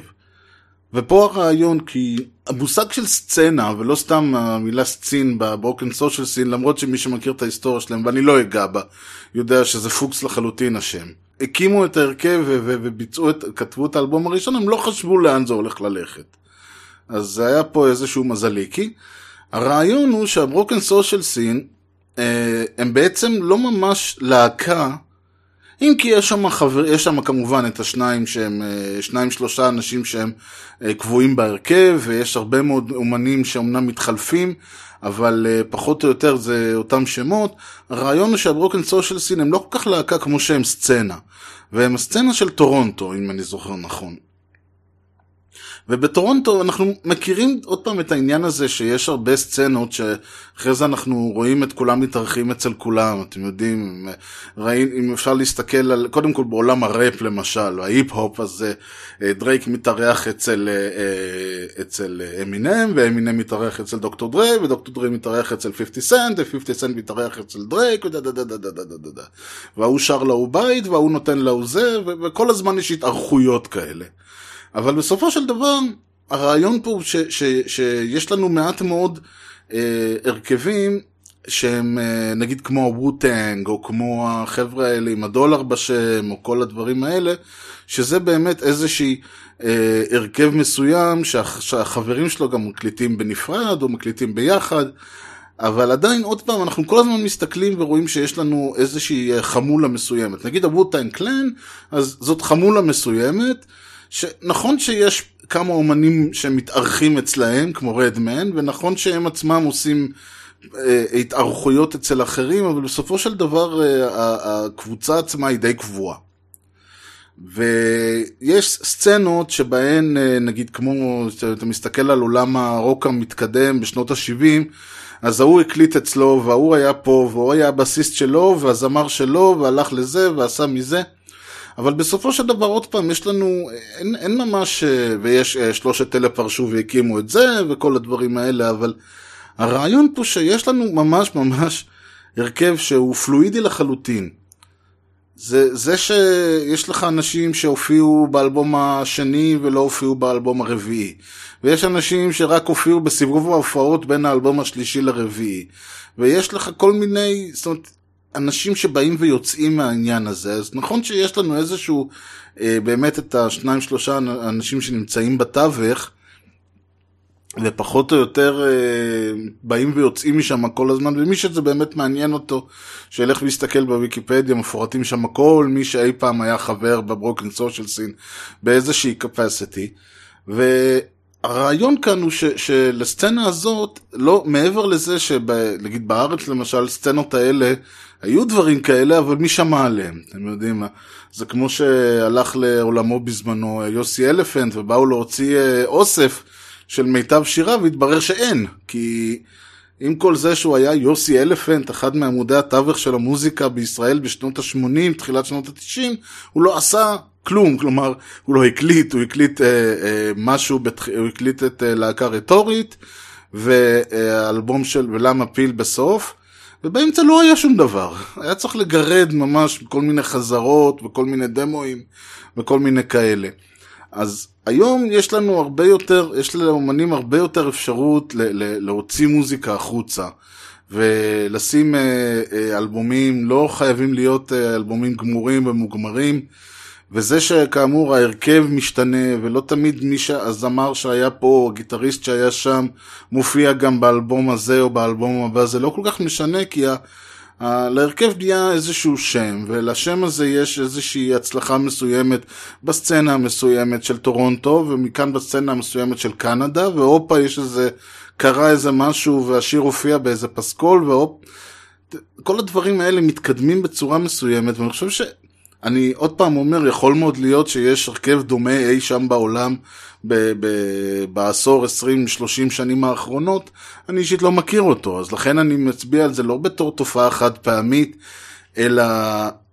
C: ופה הרעיון, כי המושג של סצנה, ולא סתם המילה סצין בברוקן סושיאל סין, למרות שמי שמכיר את ההיסטוריה שלהם, ואני לא אגע בה, יודע שזה פוקס לחלוטין השם. הקימו את ההרכב וביצעו את, כתבו את האלבום הראשון, הם לא חשבו לאן זה הולך ללכת. אז זה היה פה איזשהו מזליקי. הרעיון הוא שהברוקן סושיאל סין, הם בעצם לא ממש להקה אם כי יש שם, חבר, יש שם כמובן את השניים שהם, אה, שניים שלושה אנשים שהם אה, קבועים בהרכב, ויש הרבה מאוד אומנים שאומנם מתחלפים, אבל אה, פחות או יותר זה אותם שמות. הרעיון הוא שהברוקן סושיאל סין הם לא כל כך להקה כמו שהם סצנה, והם הסצנה של טורונטו, אם אני זוכר נכון. ובטורונטו אנחנו מכירים עוד פעם את העניין הזה שיש הרבה סצנות שאחרי זה אנחנו רואים את כולם מתארחים אצל כולם, אתם יודעים, רואים, אם אפשר להסתכל על, קודם כל בעולם הראפ למשל, ההיפ-הופ הזה, אה, דרייק מתארח אצל, אה, אה, אצל אמינם, ואמינם מתארח אצל דוקטור דריי, ודוקטור דריי מתארח אצל 50 סנט, ו-50 סנט מתארח אצל דרייק, וההוא שר להוא בית, וההוא נותן להוא זה, וכל הזמן יש התארכויות כאלה. אבל בסופו של דבר, הרעיון פה הוא ש, ש, שיש לנו מעט מאוד אה, הרכבים שהם אה, נגיד כמו הווטנג, או כמו החבר'ה האלה עם הדולר בשם, או כל הדברים האלה, שזה באמת איזושהי אה, הרכב מסוים שה, שהחברים שלו גם מקליטים בנפרד, או מקליטים ביחד. אבל עדיין, עוד פעם, אנחנו כל הזמן מסתכלים ורואים שיש לנו איזושהי אה, חמולה מסוימת. נגיד הווטנג קלן, אז זאת חמולה מסוימת, שנכון שיש כמה אומנים שמתארחים אצלהם, כמו רדמן, ונכון שהם עצמם עושים אה, התארכויות אצל אחרים, אבל בסופו של דבר אה, הקבוצה עצמה היא די קבועה. ויש סצנות שבהן, אה, נגיד כמו, אתה מסתכל על עולם הרוק המתקדם בשנות ה-70, אז ההוא הקליט אצלו, וההוא היה פה, והוא היה הבסיסט שלו, והזמר שלו, והלך לזה, ועשה מזה. אבל בסופו של דבר, עוד פעם, יש לנו, אין, אין ממש, אה, ויש אה, שלושת אלה פרשו והקימו את זה, וכל הדברים האלה, אבל הרעיון פה שיש לנו ממש ממש הרכב שהוא פלואידי לחלוטין. זה, זה שיש לך אנשים שהופיעו באלבום השני ולא הופיעו באלבום הרביעי. ויש אנשים שרק הופיעו בסיבוב ההופעות בין האלבום השלישי לרביעי. ויש לך כל מיני, זאת אומרת, אנשים שבאים ויוצאים מהעניין הזה, אז נכון שיש לנו איזשהו, אה, באמת את השניים שלושה אנשים שנמצאים בתווך, ופחות או יותר אה, באים ויוצאים משם כל הזמן, ומי שזה באמת מעניין אותו, שילך ויסתכל בוויקיפדיה, מפורטים שם כל מי שאי פעם היה חבר בברוקן סושיאל סין באיזושהי capacity, הרעיון כאן הוא ש, שלסצנה הזאת, לא, מעבר לזה שנגיד בארץ למשל, סצנות האלה, היו דברים כאלה, אבל מי שמע עליהם, אתם יודעים? זה כמו שהלך לעולמו בזמנו יוסי אלפנט, ובאו להוציא אה, אוסף של מיטב שירה, והתברר שאין, כי עם כל זה שהוא היה יוסי אלפנט, אחד מעמודי התווך של המוזיקה בישראל בשנות ה-80, תחילת שנות ה-90, הוא לא עשה כלום, כלומר, הוא לא הקליט, הוא הקליט אה, אה, משהו, בתח... הוא הקליט את אה, להקה רטורית, והאלבום של ולמה פיל בסוף, ובאמצע לא היה שום דבר. היה צריך לגרד ממש כל מיני חזרות וכל מיני דמואים וכל מיני כאלה. אז היום יש לנו הרבה יותר, יש לאומנים הרבה יותר אפשרות ל- ל- להוציא מוזיקה החוצה. ולשים אה, אה, אלבומים, לא חייבים להיות אה, אלבומים גמורים ומוגמרים. וזה שכאמור ההרכב משתנה, ולא תמיד מי שהזמר שהיה פה, או הגיטריסט שהיה שם, מופיע גם באלבום הזה או באלבום הבא, זה לא כל כך משנה, כי ה... ה... להרכב נהיה איזשהו שם, ולשם הזה יש איזושהי הצלחה מסוימת בסצנה המסוימת של טורונטו, ומכאן בסצנה המסוימת של קנדה, והופה יש איזה, קרה איזה משהו, והשיר הופיע באיזה פסקול, והופ... כל הדברים האלה מתקדמים בצורה מסוימת, ואני חושב ש... אני עוד פעם אומר, יכול מאוד להיות שיש הרכב דומה אי שם בעולם ב- ב- בעשור, 20, 30 שנים האחרונות, אני אישית לא מכיר אותו, אז לכן אני מצביע על זה לא בתור תופעה חד פעמית, אלא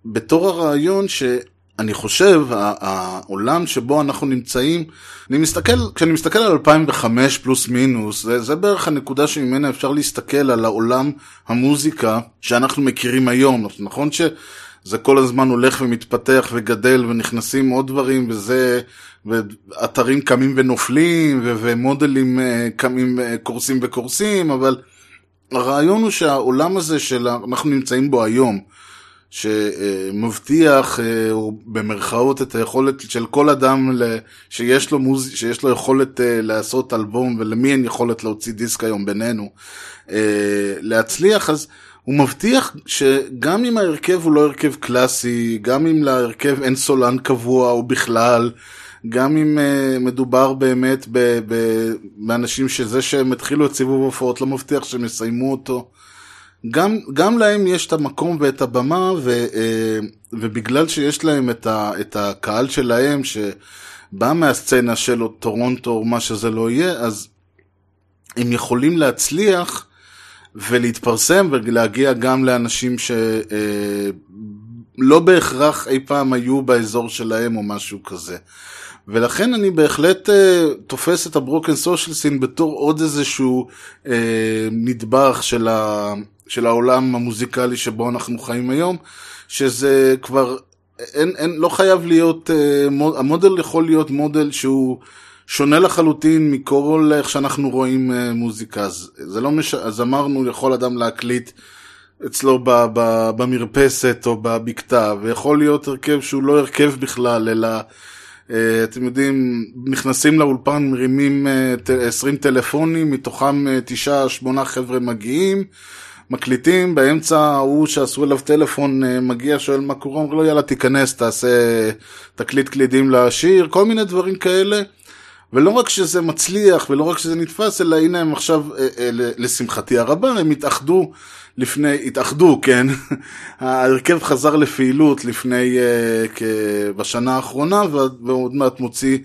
C: בתור הרעיון שאני חושב, העולם שבו אנחנו נמצאים, אני מסתכל, כשאני מסתכל על 2005 פלוס מינוס, זה, זה בערך הנקודה שממנה אפשר להסתכל על העולם המוזיקה שאנחנו מכירים היום, נכון ש... זה כל הזמן הולך ומתפתח וגדל ונכנסים עוד דברים וזה, ואתרים קמים ונופלים ו- ומודלים uh, קמים, uh, קורסים וקורסים, אבל הרעיון הוא שהעולם הזה שאנחנו נמצאים בו היום, שמבטיח uh, במרכאות את היכולת של כל אדם שיש לו, מוז... שיש לו יכולת uh, לעשות אלבום ולמי אין יכולת להוציא דיסק היום בינינו, uh, להצליח, אז הוא מבטיח שגם אם ההרכב הוא לא הרכב קלאסי, גם אם להרכב אין סולן קבוע או בכלל, גם אם uh, מדובר באמת באנשים שזה שהם התחילו את סיבוב ההופעות לא מבטיח שהם יסיימו אותו, גם, גם להם יש את המקום ואת הבמה, ו, uh, ובגלל שיש להם את, ה, את הקהל שלהם, שבא מהסצנה של טורונטו או מה שזה לא יהיה, אז הם יכולים להצליח ולהתפרסם ולהגיע גם לאנשים שלא אה, בהכרח אי פעם היו באזור שלהם או משהו כזה. ולכן אני בהחלט uh, תופס את הברוקן סושיאל סין בתור עוד איזשהו uh, נדבך של, ה, של העולם המוזיקלי שבו אנחנו חיים היום, שזה כבר, אין, אין, לא חייב להיות, uh, מוד, המודל יכול להיות מודל שהוא שונה לחלוטין מכל איך שאנחנו רואים uh, מוזיקה. זה לא מש... אז אמרנו, יכול אדם להקליט אצלו ב, ב, במרפסת או בבקתה, ויכול להיות הרכב שהוא לא הרכב בכלל, אלא... Uh, אתם יודעים, נכנסים לאולפן, מרימים uh, 20 טלפונים, מתוכם 9-8 uh, חבר'ה מגיעים, מקליטים, באמצע ההוא שעשו אליו טלפון מגיע, שואל מה קורה, אומר לו יאללה תיכנס, תעשה תקליט קלידים לשיר, כל מיני דברים כאלה. ולא רק שזה מצליח ולא רק שזה נתפס, אלא הנה הם עכשיו, אה, אה, לשמחתי הרבה, הם התאחדו לפני, התאחדו, כן, ההרכב חזר לפעילות לפני, אה, בשנה האחרונה, ועוד מעט מוציא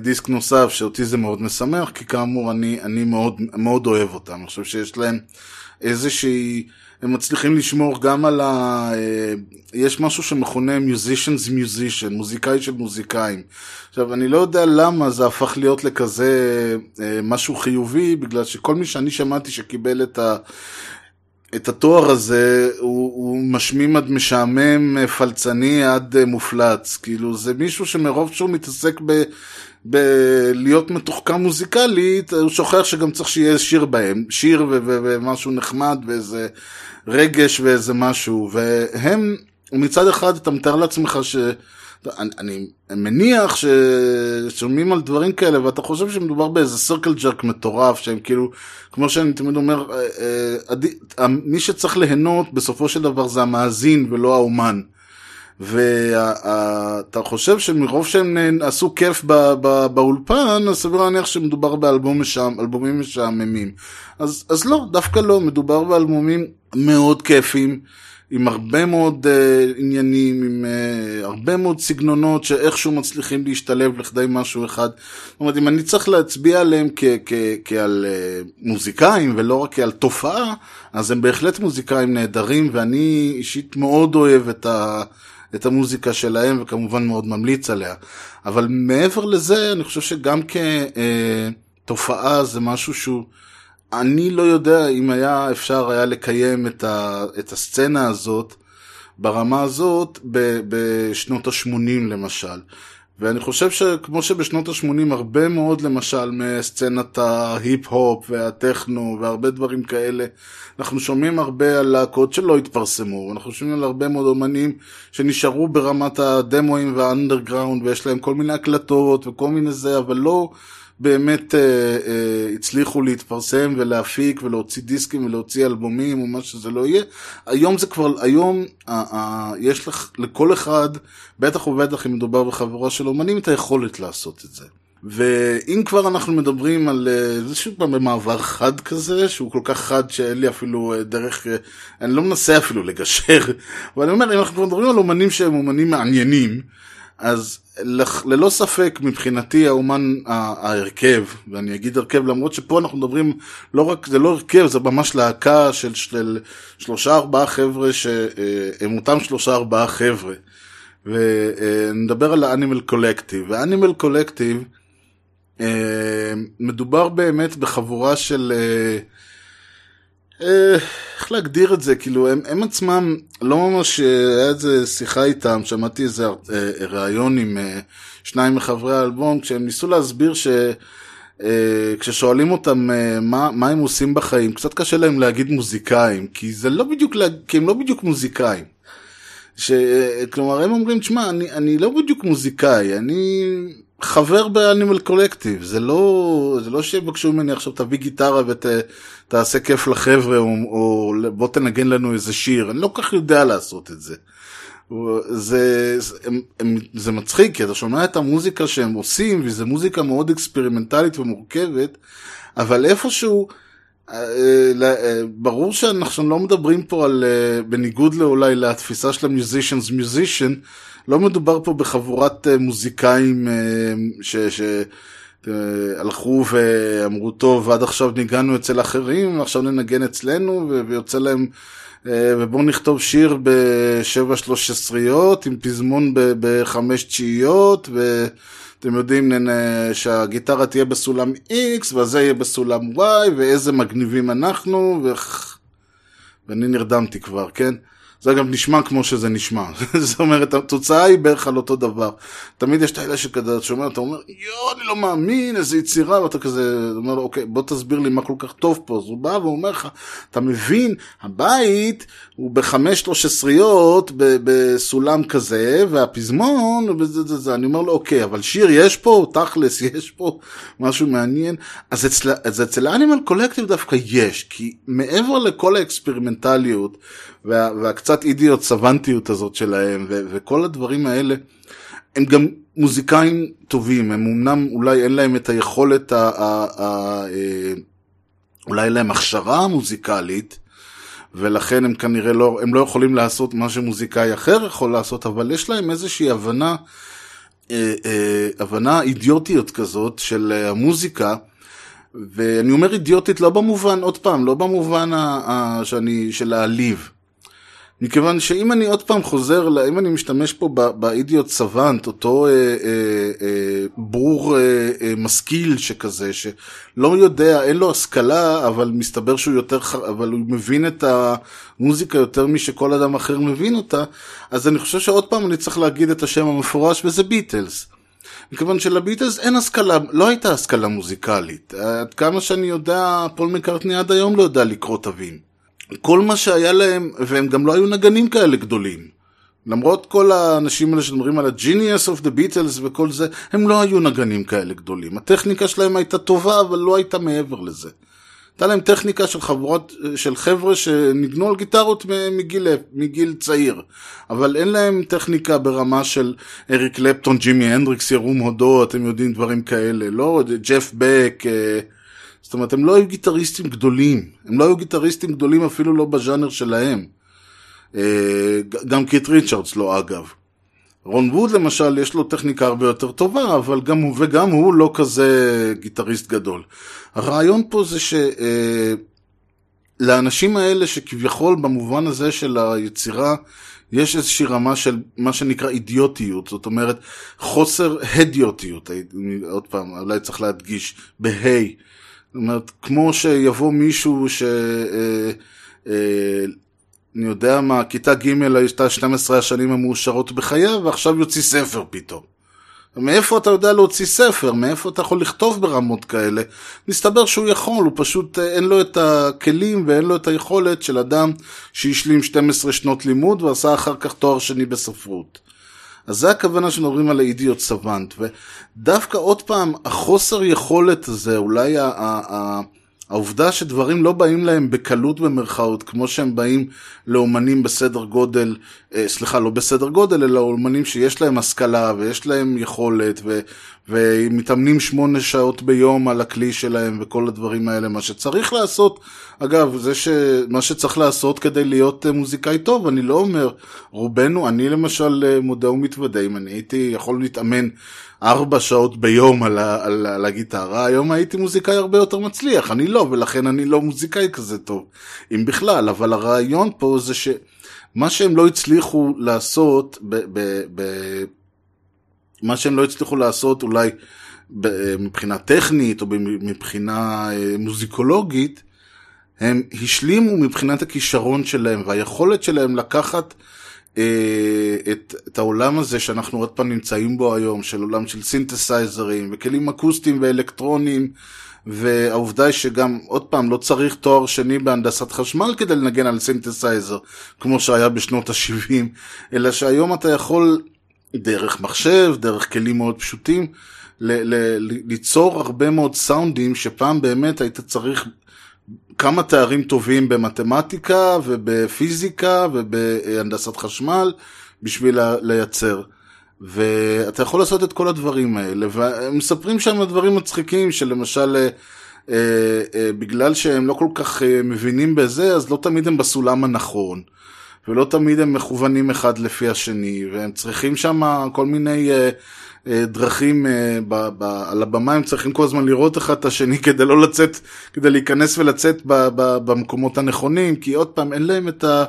C: דיסק נוסף, שאותי זה מאוד משמח, כי כאמור אני, אני מאוד, מאוד אוהב אותם, אני חושב שיש להם איזושהי... הם מצליחים לשמור גם על ה... אה, יש משהו שמכונה musicians musician, מוזיקאי של מוזיקאים. עכשיו, אני לא יודע למה זה הפך להיות לכזה אה, משהו חיובי, בגלל שכל מי שאני שמעתי שקיבל את ה... את התואר הזה הוא, הוא משמים עד משעמם, אה, פלצני עד מופלץ. כאילו, זה מישהו שמרוב שהוא מתעסק ב... בלהיות מתוחכם מוזיקלית, הוא שוכח שגם צריך שיהיה שיר בהם, שיר ומשהו נחמד ואיזה רגש ואיזה משהו, והם, מצד אחד אתה מתאר לעצמך ש... אני, אני מניח ששומעים על דברים כאלה ואתה חושב שמדובר באיזה סרקל ג'רק מטורף שהם כאילו, כמו שאני תמיד אומר, אה, אה, מי שצריך ליהנות בסופו של דבר זה המאזין ולא האומן. ואתה חושב שמרוב שהם עשו כיף באולפן, אז סביר להניח שמדובר באלבומים משעממים. אז, אז לא, דווקא לא, מדובר באלבומים מאוד כיפים. עם הרבה מאוד uh, עניינים, עם uh, הרבה מאוד סגנונות שאיכשהו מצליחים להשתלב לכדי משהו אחד. זאת אומרת, אם אני צריך להצביע עליהם כ- כ- כעל uh, מוזיקאים ולא רק כעל תופעה, אז הם בהחלט מוזיקאים נהדרים, ואני אישית מאוד אוהב את ה... את המוזיקה שלהם וכמובן מאוד ממליץ עליה. אבל מעבר לזה, אני חושב שגם כתופעה זה משהו שהוא... אני לא יודע אם היה אפשר היה לקיים את, ה, את הסצנה הזאת ברמה הזאת בשנות ה-80 למשל. ואני חושב שכמו שבשנות ה-80 הרבה מאוד למשל מסצנת ההיפ-הופ והטכנו והרבה דברים כאלה, אנחנו שומעים הרבה על להקות שלא התפרסמו, אנחנו שומעים על הרבה מאוד אומנים שנשארו ברמת הדמואים והאנדרגראונד ויש להם כל מיני הקלטות וכל מיני זה, אבל לא באמת אה, אה, הצליחו להתפרסם ולהפיק ולהוציא דיסקים ולהוציא אלבומים או מה שזה לא יהיה. היום זה כבר, היום אה, אה, יש לך, לכל אחד, בטח ובטח אם מדובר בחבורה של אומנים, את היכולת לעשות את זה. ואם כבר אנחנו מדברים על אה, זה שוב פעם במעבר חד כזה, שהוא כל כך חד שאין לי אפילו אה, דרך, אה, אני לא מנסה אפילו לגשר, אבל אני אומר, אם אנחנו מדברים על אומנים שהם אומנים מעניינים, אז ללא ספק מבחינתי האומן ההרכב, ואני אגיד הרכב למרות שפה אנחנו מדברים לא רק, זה לא הרכב, זה ממש להקה של, של שלושה ארבעה חבר'ה שהם אותם שלושה ארבעה חבר'ה. ונדבר על האנימל קולקטיב, והאנימל קולקטיב אה, מדובר באמת בחבורה של... אה, איך להגדיר את זה? כאילו, הם, הם עצמם, לא ממש, אה, היה איזה שיחה איתם, שמעתי איזה אה, ראיון עם אה, שניים מחברי האלבום, כשהם ניסו להסביר ש... אה, כששואלים אותם אה, מה, מה הם עושים בחיים, קצת קשה להם להגיד מוזיקאים, כי זה לא בדיוק, לה- כי הם לא בדיוק מוזיקאים. ש... כלומר, הם אומרים, תשמע, אני, אני לא בדיוק מוזיקאי, אני חבר באנימל קולקטיב, זה לא, זה לא שיבקשו ממני עכשיו תביא גיטרה ותעשה כיף לחבר'ה, או, או בוא תנגן לנו איזה שיר, אני לא כל כך יודע לעשות את זה. זה, זה, הם, הם, זה מצחיק, כי אתה שומע את המוזיקה שהם עושים, וזו מוזיקה מאוד אקספרימנטלית ומורכבת, אבל איפשהו, אה, אה, ברור שאנחנו לא מדברים פה על, אה, בניגוד לאולי לתפיסה של המיוזישנס מיוזישן, לא מדובר פה בחבורת אה, מוזיקאים אה, ש... ש אה, הלכו ואמרו, טוב, עד עכשיו ניגענו אצל אחרים, עכשיו ננגן אצלנו, ויוצא להם, ובואו נכתוב שיר בשבע שלוש עשריות, עם פזמון בחמש תשיעיות, ואתם יודעים שהגיטרה תהיה בסולם X, והזה יהיה בסולם Y, ואיזה מגניבים אנחנו, ו... ואני נרדמתי כבר, כן? זה גם נשמע כמו שזה נשמע. זאת אומרת, התוצאה היא בערך על אותו דבר. תמיד יש את האלה שכזה, אתה שומע, אתה אומר, יואו, אני לא מאמין, איזה יצירה, ואתה כזה, אומר, אוקיי, בוא תסביר לי מה כל כך טוב פה. אז הוא בא ואומר לך, אתה מבין, הבית הוא בחמש שלוש עשריות, בסולם כזה, והפזמון, וזה, זה, זה. אני אומר לו, אוקיי, אבל שיר יש פה, תכלס, יש פה משהו מעניין. אז אצל, אז אצל האנימל קולקטיב דווקא יש, כי מעבר לכל האקספרימנטליות, וה, והקצת אידיוט סוונטיות הזאת שלהם, ו, וכל הדברים האלה, הם גם מוזיקאים טובים, הם אמנם אולי אין להם את היכולת, ה, ה, ה, אה, אולי אין להם הכשרה מוזיקלית, ולכן הם כנראה לא, הם לא יכולים לעשות מה שמוזיקאי אחר יכול לעשות, אבל יש להם איזושהי הבנה, אה, אה, הבנה אידיוטיות כזאת של אה, המוזיקה, ואני אומר אידיוטית לא במובן, עוד פעם, לא במובן ה, ה, שאני, של להעליב. מכיוון שאם אני עוד פעם חוזר, ל- אם אני משתמש פה באידיוט סוונט, אותו אה, אה, אה, בור אה, אה, משכיל שכזה, שלא יודע, אין לו השכלה, אבל מסתבר שהוא יותר, אבל הוא מבין את המוזיקה יותר משכל אדם אחר מבין אותה, אז אני חושב שעוד פעם אני צריך להגיד את השם המפורש, וזה ביטלס. מכיוון שלביטלס אין השכלה, לא הייתה השכלה מוזיקלית. עד כמה שאני יודע, פול מקארטני עד היום לא יודע לקרוא תווים. כל מה שהיה להם, והם גם לא היו נגנים כאלה גדולים. למרות כל האנשים האלה שמדברים על ה-Genius of the Beatles וכל זה, הם לא היו נגנים כאלה גדולים. הטכניקה שלהם הייתה טובה, אבל לא הייתה מעבר לזה. הייתה להם טכניקה של חברות, של חבר'ה שניגנו על גיטרות מגיל, מגיל צעיר, אבל אין להם טכניקה ברמה של אריק קלפטון, ג'ימי הנדריקס, ירום הודו, אתם יודעים דברים כאלה, לא ג'ף בק, אה, זאת אומרת, הם לא היו גיטריסטים גדולים, הם לא היו גיטריסטים גדולים אפילו לא בז'אנר שלהם. אה, גם קיט ריצ'רדס לא אגב. רון ווד למשל, יש לו טכניקה הרבה יותר טובה, אבל גם הוא וגם הוא לא כזה גיטריסט גדול. הרעיון פה זה שלאנשים האלה שכביכול במובן הזה של היצירה, יש איזושהי רמה של מה שנקרא אידיוטיות, זאת אומרת חוסר הדיוטיות, עוד פעם, אולי צריך להדגיש, בהיי. זאת אומרת, כמו שיבוא מישהו ש... אה, אה, אני יודע מה, כיתה ג' הייתה 12 השנים המאושרות בחייו, ועכשיו יוציא ספר פתאום. מאיפה אתה יודע להוציא ספר? מאיפה אתה יכול לכתוב ברמות כאלה? מסתבר שהוא יכול, הוא פשוט אין לו את הכלים ואין לו את היכולת של אדם שהשלים 12 שנות לימוד ועשה אחר כך תואר שני בספרות. אז זה הכוונה שמדברים על האידיוט סוונט, ודווקא עוד פעם, החוסר יכולת הזה, אולי ה- ה- ה- העובדה שדברים לא באים להם בקלות במרכאות, כמו שהם באים לאומנים בסדר גודל, אה, סליחה, לא בסדר גודל, אלא לאומנים שיש להם השכלה ויש להם יכולת, ומתאמנים שמונה שעות ביום על הכלי שלהם וכל הדברים האלה, מה שצריך לעשות, אגב, זה שמה שצריך לעשות כדי להיות אה, מוזיקאי טוב, אני לא אומר, רובנו, אני למשל אה, מודה ומתוודה, אם אני הייתי יכול להתאמן ארבע שעות ביום על, ה, על, על הגיטרה, היום הייתי מוזיקאי הרבה יותר מצליח, אני לא, ולכן אני לא מוזיקאי כזה טוב, אם בכלל, אבל הרעיון פה זה ש... מה שהם לא הצליחו לעשות, ב, ב, ב, מה שהם לא הצליחו לעשות אולי מבחינה טכנית או מבחינה אה, מוזיקולוגית, הם השלימו מבחינת הכישרון שלהם והיכולת שלהם לקחת אה, את, את העולם הזה שאנחנו עוד פעם נמצאים בו היום, של עולם של סינתסייזרים וכלים אקוסטיים ואלקטרונים, והעובדה היא שגם, עוד פעם, לא צריך תואר שני בהנדסת חשמל כדי לנגן על סינתסייזר, כמו שהיה בשנות ה-70, אלא שהיום אתה יכול דרך מחשב, דרך כלים מאוד פשוטים, ל- ל- ליצור הרבה מאוד סאונדים שפעם באמת היית צריך כמה תארים טובים במתמטיקה ובפיזיקה ובהנדסת חשמל בשביל לייצר. ואתה יכול לעשות את כל הדברים האלה, והם מספרים שם דברים מצחיקים, שלמשל, אה, אה, אה, בגלל שהם לא כל כך אה, מבינים בזה, אז לא תמיד הם בסולם הנכון. ולא תמיד הם מכוונים אחד לפי השני, והם צריכים שם כל מיני אה, אה, דרכים, אה, ב, ב, על הבמה הם צריכים כל הזמן לראות אחד את השני כדי לא לצאת, כדי להיכנס ולצאת ב, ב, במקומות הנכונים, כי עוד פעם אין להם את ה...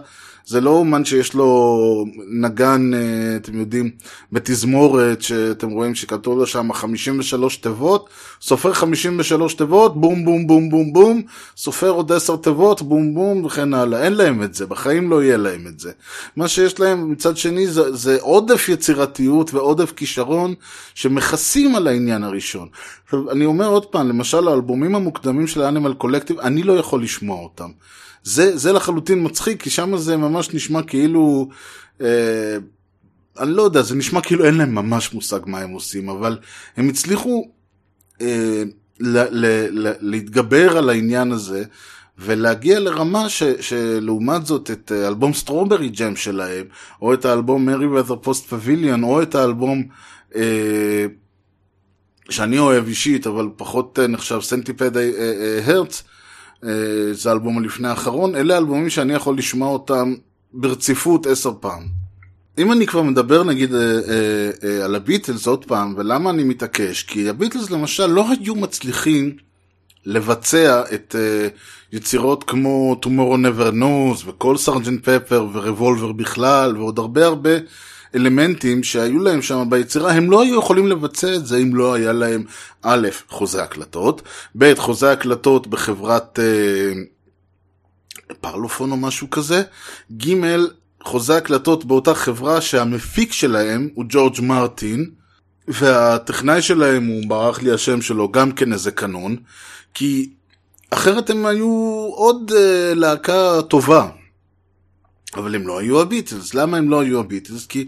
C: זה לא אומן שיש לו נגן, אה, אתם יודעים, בתזמורת, שאתם רואים שכתוב לו שם 53 תיבות, סופר 53 תיבות, בום בום בום בום בום, סופר עוד 10 תיבות, בום בום וכן הלאה. אין להם את זה, בחיים לא יהיה להם את זה. מה שיש להם מצד שני זה, זה עודף יצירתיות ועודף כישרון שמכסים על העניין הראשון. עכשיו, אני אומר עוד פעם, למשל האלבומים המוקדמים של האנימל קולקטיב, אני לא יכול לשמוע אותם. זה, זה לחלוטין מצחיק, כי שם זה ממש נשמע כאילו, אה, אני לא יודע, זה נשמע כאילו אין להם ממש מושג מה הם עושים, אבל הם הצליחו אה, ל, ל, ל, להתגבר על העניין הזה. ולהגיע לרמה ש, שלעומת זאת את אלבום Strawberry Jam שלהם, או את האלבום Merriweather Post Pavilion, או את האלבום אה, שאני אוהב אישית, אבל פחות אה, נחשב Centipede אה, אה, Hz, אה, זה האלבום הלפני האחרון, אלה האלבומים שאני יכול לשמוע אותם ברציפות עשר פעם. אם אני כבר מדבר נגיד אה, אה, אה, על הביטלס עוד פעם, ולמה אני מתעקש? כי הביטלס למשל לא היו מצליחים לבצע את אה, יצירות כמו Tomorrow Never Knows וכל סרג'נט פפר ורבולבר בכלל ועוד הרבה הרבה אלמנטים שהיו להם שם ביצירה, הם לא היו יכולים לבצע את זה אם לא היה להם א', חוזה הקלטות, ב', חוזה הקלטות בחברת אה, פרלופון או משהו כזה, ג', חוזה הקלטות באותה חברה שהמפיק שלהם הוא ג'ורג' מרטין, והטכנאי שלהם הוא, ברח לי השם שלו, גם כן איזה קנון, כי אחרת הם היו עוד אה, להקה טובה. אבל הם לא היו הביטלס. למה הם לא היו הביטלס? כי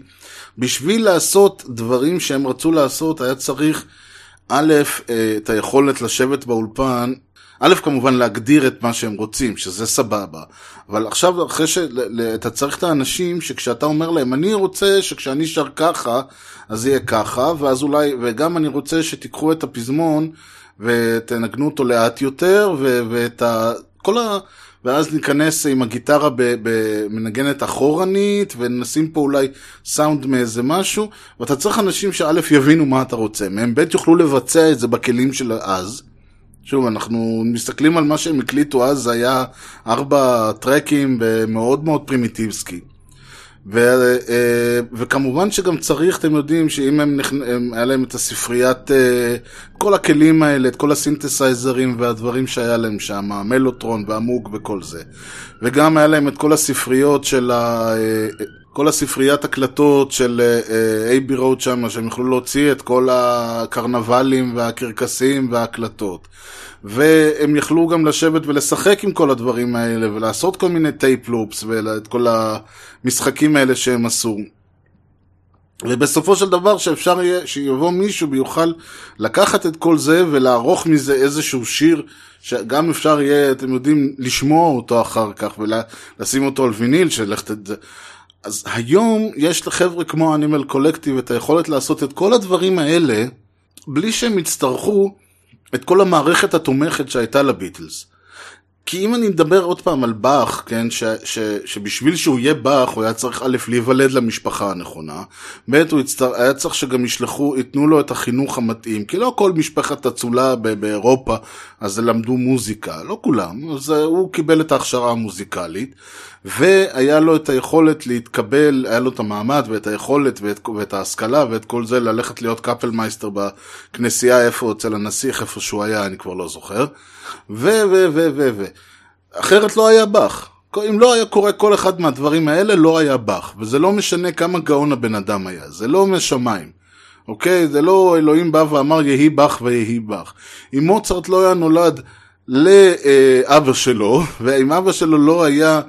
C: בשביל לעשות דברים שהם רצו לעשות, היה צריך, א', אה, את היכולת לשבת באולפן, א', כמובן להגדיר את מה שהם רוצים, שזה סבבה. אבל עכשיו, אחרי שאתה צריך את האנשים שכשאתה אומר להם, אני רוצה שכשאני שר ככה, אז יהיה ככה, ואז אולי, וגם אני רוצה שתיקחו את הפזמון ותנגנו אותו לאט יותר, ואת ה... כל ה... ואז ניכנס עם הגיטרה במנגנת אחורנית, ונשים פה אולי סאונד מאיזה משהו, ואתה צריך אנשים שא' יבינו מה אתה רוצה מהם, ב' יוכלו לבצע את זה בכלים של אז. שוב, אנחנו מסתכלים על מה שהם הקליטו אז, זה היה ארבע טרקים מאוד מאוד פרימיטיבסקי. ו, אה, וכמובן שגם צריך, אתם יודעים, שאם הם, הם, היה להם את הספריית, אה, כל הכלים האלה, את כל הסינתסייזרים והדברים שהיה להם שם, המלוטרון והמוג וכל זה. וגם היה להם את כל הספריות של ה... אה, כל הספריית הקלטות של אבי רוד שם, שהם יכלו להוציא את כל הקרנבלים והקרקסים וההקלטות. והם יכלו גם לשבת ולשחק עם כל הדברים האלה, ולעשות כל מיני tape loops, ואת כל המשחקים האלה שהם עשו. ובסופו של דבר שאפשר יהיה, שיבוא מישהו ויוכל לקחת את כל זה ולערוך מזה איזשהו שיר שגם אפשר יהיה, אתם יודעים, לשמוע אותו אחר כך ולשים אותו על ויניל, את זה. אז היום יש לחבר'ה כמו אנימל קולקטיב את היכולת לעשות את כל הדברים האלה בלי שהם יצטרכו את כל המערכת התומכת שהייתה לביטלס. כי אם אני מדבר עוד פעם על באך, כן, ש, ש, שבשביל שהוא יהיה באך הוא היה צריך א' להיוולד למשפחה הנכונה, ב' הוא יצטר, היה צריך שגם ישלחו, ייתנו לו את החינוך המתאים, כי לא כל משפחת אצולה באירופה אז למדו מוזיקה, לא כולם, אז הוא קיבל את ההכשרה המוזיקלית, והיה לו את היכולת להתקבל, היה לו את המעמד ואת היכולת ואת, ואת ההשכלה ואת כל זה ללכת להיות קאפלמייסטר בכנסייה איפה אצל הנסיך איפה שהוא היה, אני כבר לא זוכר. ו, ו, ו, ו, ו. אחרת לא היה באך. אם לא היה קורה כל אחד מהדברים האלה, לא היה באך. וזה לא משנה כמה גאון הבן אדם היה, זה לא משמיים. אוקיי? זה לא אלוהים בא ואמר יהי באך ויהי באך. אם מוצרט לא היה נולד לאבא שלו, ואם אבא שלו לא היה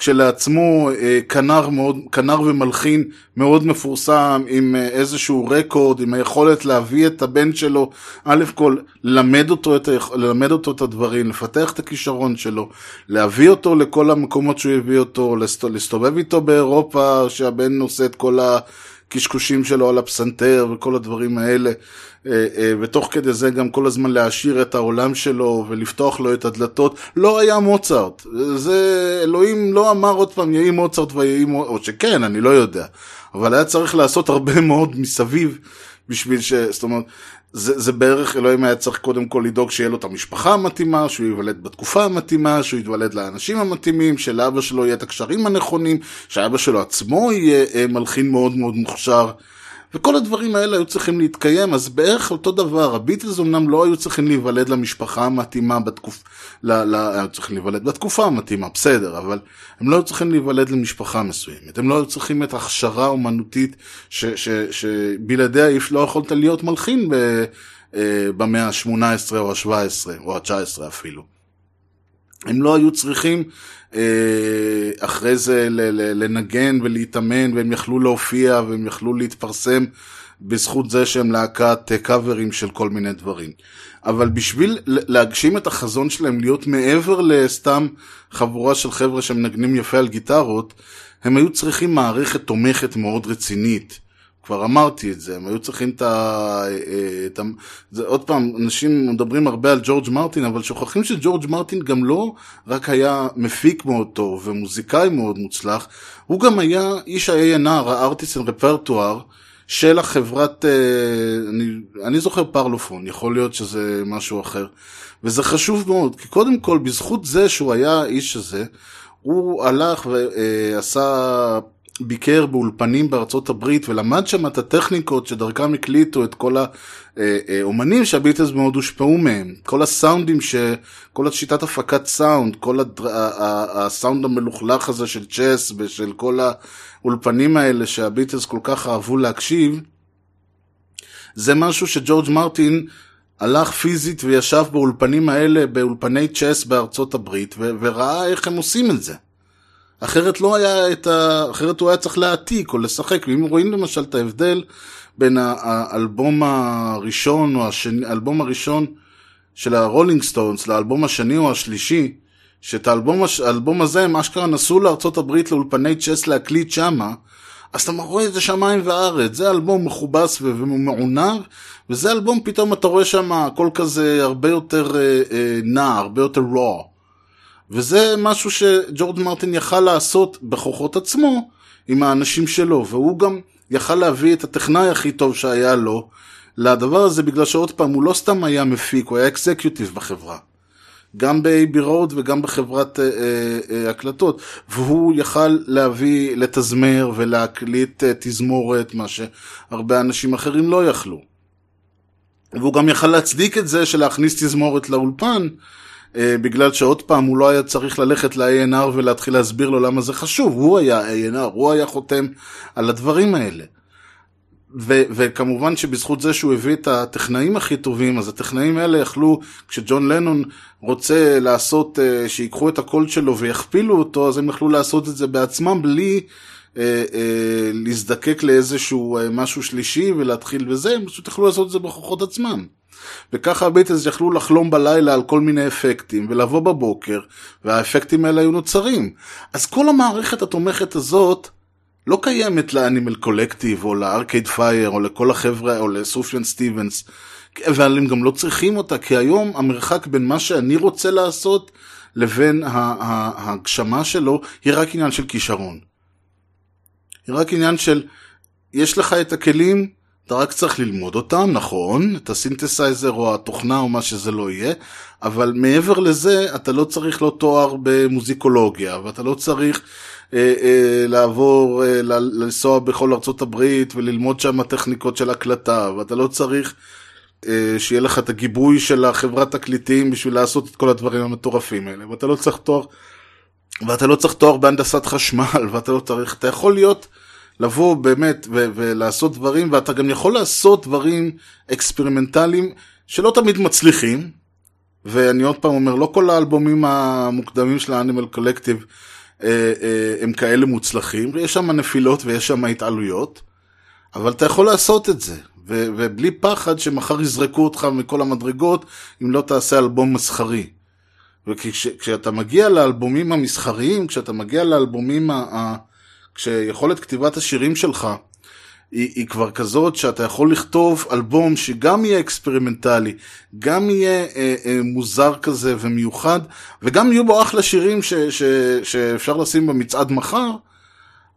C: כשלעצמו אה, כנר, מאוד, כנר ומלחין מאוד מפורסם עם אה, איזשהו רקורד, עם היכולת להביא את הבן שלו, א' כל ללמד אותו, את, ללמד אותו את הדברים, לפתח את הכישרון שלו, להביא אותו לכל המקומות שהוא הביא אותו, להסתובב איתו באירופה, שהבן נושא את כל הקשקושים שלו על הפסנתר וכל הדברים האלה. אה, אה, ותוך כדי זה גם כל הזמן להעשיר את העולם שלו ולפתוח לו את הדלתות. לא היה מוצרט. זה, אלוהים לא אמר עוד פעם יהי מוצרט ויהי מוצרט, או שכן, אני לא יודע. אבל היה צריך לעשות הרבה מאוד מסביב בשביל ש... זאת אומרת, זה, זה בערך, אלוהים היה צריך קודם כל לדאוג שיהיה לו את המשפחה המתאימה, שהוא ייוולד בתקופה המתאימה, שהוא ייוולד לאנשים המתאימים, שלאבא שלו יהיה את הקשרים הנכונים, שאבא שלו עצמו יהיה אה, מלחין מאוד מאוד מוכשר. וכל הדברים האלה היו צריכים להתקיים, אז בערך אותו דבר, הביטלס אמנם לא היו צריכים להיוולד למשפחה המתאימה בתקופה, ל, ל, היו צריכים להיוולד בתקופה המתאימה, בסדר, אבל הם לא היו צריכים להיוולד למשפחה מסוימת, הם לא היו צריכים את ההכשרה האומנותית שבלעדיה לא יכולת להיות מלחין ב, אה, במאה ה-18 או ה-17 או ה-19 אפילו. הם לא היו צריכים אה, אחרי זה לנגן ולהתאמן, והם יכלו להופיע והם יכלו להתפרסם בזכות זה שהם להקת קאברים של כל מיני דברים. אבל בשביל להגשים את החזון שלהם, להיות מעבר לסתם חבורה של חבר'ה שמנגנים יפה על גיטרות, הם היו צריכים מערכת תומכת מאוד רצינית. כבר אמרתי את זה, הם היו צריכים את ה... את ה... זה, עוד פעם, אנשים מדברים הרבה על ג'ורג' מרטין, אבל שוכחים שג'ורג' מרטין גם לא רק היה מפיק מאוד טוב ומוזיקאי מאוד מוצלח, הוא גם היה איש ה-A&R, ה-Artist and Repertoire, של החברת, אה, אני, אני זוכר פרלופון, יכול להיות שזה משהו אחר. וזה חשוב מאוד, כי קודם כל, בזכות זה שהוא היה האיש הזה, הוא הלך ועשה ביקר באולפנים בארצות הברית ולמד שם את הטכניקות שדרכם הקליטו את כל האומנים שהביטלס מאוד הושפעו מהם. כל הסאונדים, ש... כל השיטת הפקת סאונד, כל הדר... הסאונד המלוכלך הזה של צ'ס ושל כל האולפנים האלה שהביטלס כל כך אהבו להקשיב, זה משהו שג'ורג' מרטין הלך פיזית וישב באולפנים האלה, באולפני צ'ס בארצות הברית, ו... וראה איך הם עושים את זה. אחרת לא היה את ה... אחרת הוא היה צריך להעתיק או לשחק, ואם רואים למשל את ההבדל בין האלבום הראשון או השני, האלבום הראשון של הרולינג סטונס לאלבום השני או השלישי, שאת האלבום, האלבום הזה הם אשכרה נסעו לארצות הברית לאולפני צ'ס להקליט שמה, אז אתה רואה את זה שמיים וארץ, זה אלבום מכובס ומעונב, וזה אלבום פתאום אתה רואה שם הכל כזה הרבה יותר אה, אה, נע, הרבה יותר raw. וזה משהו שג'ורג' מרטין יכל לעשות בכוחות עצמו עם האנשים שלו, והוא גם יכל להביא את הטכנאי הכי טוב שהיה לו לדבר הזה, בגלל שעוד פעם, הוא לא סתם היה מפיק, הוא היה אקזקיוטיב בחברה. גם באייבי רוד וגם בחברת אה, אה, אה, הקלטות, והוא יכל להביא, לתזמר ולהקליט אה, תזמורת, מה שהרבה אנשים אחרים לא יכלו. והוא גם יכל להצדיק את זה של להכניס תזמורת לאולפן, אה, בגלל שעוד פעם הוא לא היה צריך ללכת ל-ANR ולהתחיל להסביר לו למה זה חשוב, הוא היה ANR, הוא היה חותם על הדברים האלה. ו- וכמובן שבזכות זה שהוא הביא את הטכנאים הכי טובים, אז הטכנאים האלה יכלו, כשג'ון לנון רוצה לעשות, uh, שיקחו את הקול שלו ויכפילו אותו, אז הם יכלו לעשות את זה בעצמם בלי uh, uh, להזדקק לאיזשהו uh, משהו שלישי ולהתחיל בזה, הם פשוט יכלו לעשות את זה בכוחות עצמם. וככה הביטלס יכלו לחלום בלילה על כל מיני אפקטים, ולבוא בבוקר, והאפקטים האלה היו נוצרים. אז כל המערכת התומכת הזאת לא קיימת לאנימל קולקטיב, או לארקייד פייר, או לכל החבר'ה, או לסופיאן סטיבנס, אבל הם גם לא צריכים אותה, כי היום המרחק בין מה שאני רוצה לעשות לבין ההגשמה שלו היא רק עניין של כישרון. היא רק עניין של, יש לך את הכלים, אתה רק צריך ללמוד אותם, נכון, את הסינתסייזר או התוכנה או מה שזה לא יהיה, אבל מעבר לזה, אתה לא צריך לא תואר במוזיקולוגיה, ואתה לא צריך אה, אה, לעבור, אה, לנסוע בכל ארצות הברית וללמוד שם טכניקות של הקלטה, ואתה לא צריך אה, שיהיה לך את הגיבוי של החברת תקליטים בשביל לעשות את כל הדברים המטורפים האלה, ואתה לא צריך תואר, ואתה לא צריך תואר בהנדסת חשמל, ואתה לא צריך, אתה יכול להיות, לבוא באמת ו- ולעשות דברים, ואתה גם יכול לעשות דברים experimentalיים שלא תמיד מצליחים, ואני עוד פעם אומר, לא כל האלבומים המוקדמים של ה Animal Collective אה, אה, הם כאלה מוצלחים, יש שם נפילות ויש שם התעלויות, אבל אתה יכול לעשות את זה, ו- ובלי פחד שמחר יזרקו אותך מכל המדרגות אם לא תעשה אלבום מסחרי. וכשאתה מגיע לאלבומים המסחריים, כשאתה מגיע לאלבומים, ה- ה- כשיכולת כתיבת השירים שלך היא, היא כבר כזאת שאתה יכול לכתוב אלבום שגם יהיה אקספרימנטלי, גם יהיה אה, אה, מוזר כזה ומיוחד, וגם יהיו בו אחלה שירים ש, ש, שאפשר לשים במצעד מחר,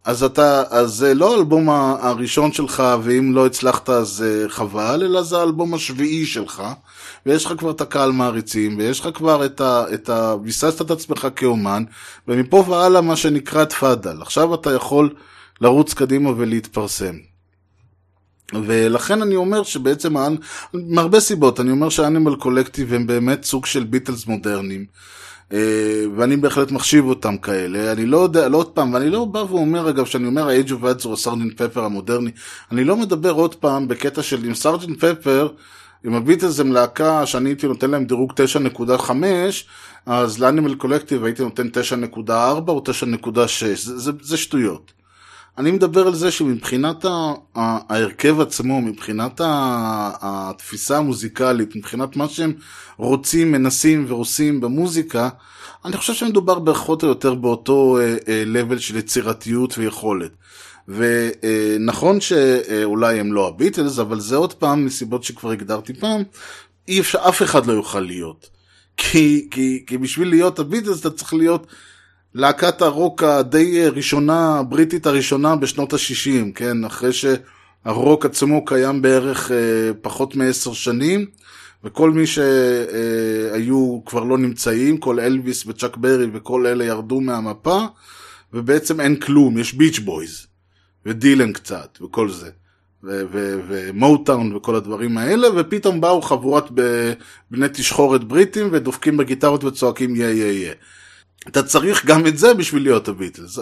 C: אז אתה, אז זה לא האלבום הראשון שלך, ואם לא הצלחת אז אה, חבל, אלא זה האלבום השביעי שלך, ויש לך כבר את הקהל מעריצים, ויש לך כבר את ה... את ה ביססת את עצמך כאומן, ומפה והלאה מה שנקרא תפאדל. עכשיו אתה יכול לרוץ קדימה ולהתפרסם. ולכן אני אומר שבעצם, מהרבה סיבות, אני אומר שהאנימל קולקטיב הם באמת סוג של ביטלס מודרניים. אה, ואני בהחלט מחשיב אותם כאלה, אני לא יודע, לא עוד פעם, ואני לא בא ואומר אגב, שאני אומר ה-Age of Ads או סרג'נט פפר המודרני, אני לא מדבר עוד פעם בקטע של עם סרג'נט פפר, אם הביטלס הם להקה שאני הייתי נותן להם דירוג 9.5, אז לאנימל קולקטיב הייתי נותן 9.4 או 9.6, זה, זה, זה שטויות. אני מדבר על זה שמבחינת ההרכב עצמו, מבחינת התפיסה המוזיקלית, מבחינת מה שהם רוצים, מנסים ועושים במוזיקה, אני חושב שמדובר פחות או יותר באותו לבל של יצירתיות ויכולת. ונכון שאולי הם לא הביטלס, אבל זה עוד פעם, מסיבות שכבר הגדרתי פעם, אי אפשר, אף אחד לא יוכל להיות. כי, כי, כי בשביל להיות הביטלס אתה צריך להיות להקת הרוק הדי ראשונה, הבריטית הראשונה בשנות ה-60, כן? אחרי שהרוק עצמו קיים בערך אה, פחות מעשר שנים, וכל מי שהיו כבר לא נמצאים, כל אלוויס וצ'אק ברי וכל אלה ירדו מהמפה, ובעצם אין כלום, יש ביץ' בויז, ודילן קצת, וכל זה. ומוטאון וכל הדברים האלה, ופתאום באו חבורת בני תשחורת בריטים ודופקים בגיטרות וצועקים yeah yeah yeah. אתה צריך גם את זה בשביל להיות הביטלס.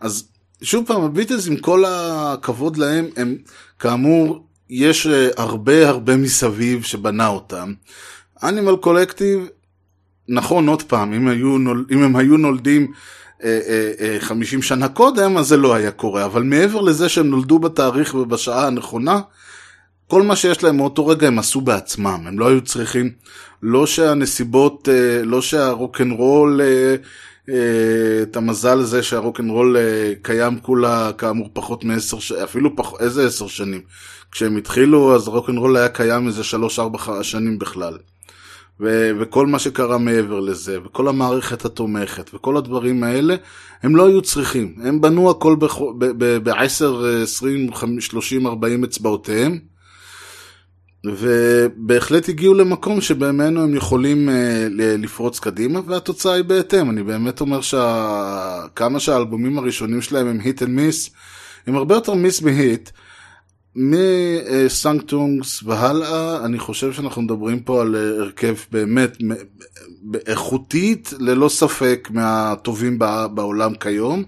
C: אז שוב פעם, הביטלס עם כל הכבוד להם, הם כאמור, יש אה, הרבה הרבה מסביב שבנה אותם. אנימל קולקטיב, נכון עוד פעם, אם, היו אם הם היו נולדים 50 שנה קודם, אז זה לא היה קורה. אבל מעבר לזה שהם נולדו בתאריך ובשעה הנכונה, כל מה שיש להם מאותו רגע הם עשו בעצמם, הם לא היו צריכים, לא שהנסיבות, לא שהרוקנרול, את המזל הזה שהרוקנרול קיים כולה כאמור פחות מעשר, אפילו פח, איזה עשר שנים. כשהם התחילו אז רוקנרול היה קיים איזה שלוש ארבע שנים בכלל. ו- וכל מה שקרה מעבר לזה, וכל המערכת התומכת, וכל הדברים האלה, הם לא היו צריכים. הם בנו הכל ב-10, 20, 30, 40 אצבעותיהם, ובהחלט הגיעו למקום שבאמת הם יכולים uh, לפרוץ קדימה, והתוצאה היא בהתאם. אני באמת אומר שכמה שה... שהאלבומים הראשונים שלהם הם hit and miss, הם הרבה יותר מיס מהיט. מ Sung Tongs והלאה, אני חושב שאנחנו מדברים פה על הרכב באמת איכותית, ללא ספק מהטובים בעולם כיום.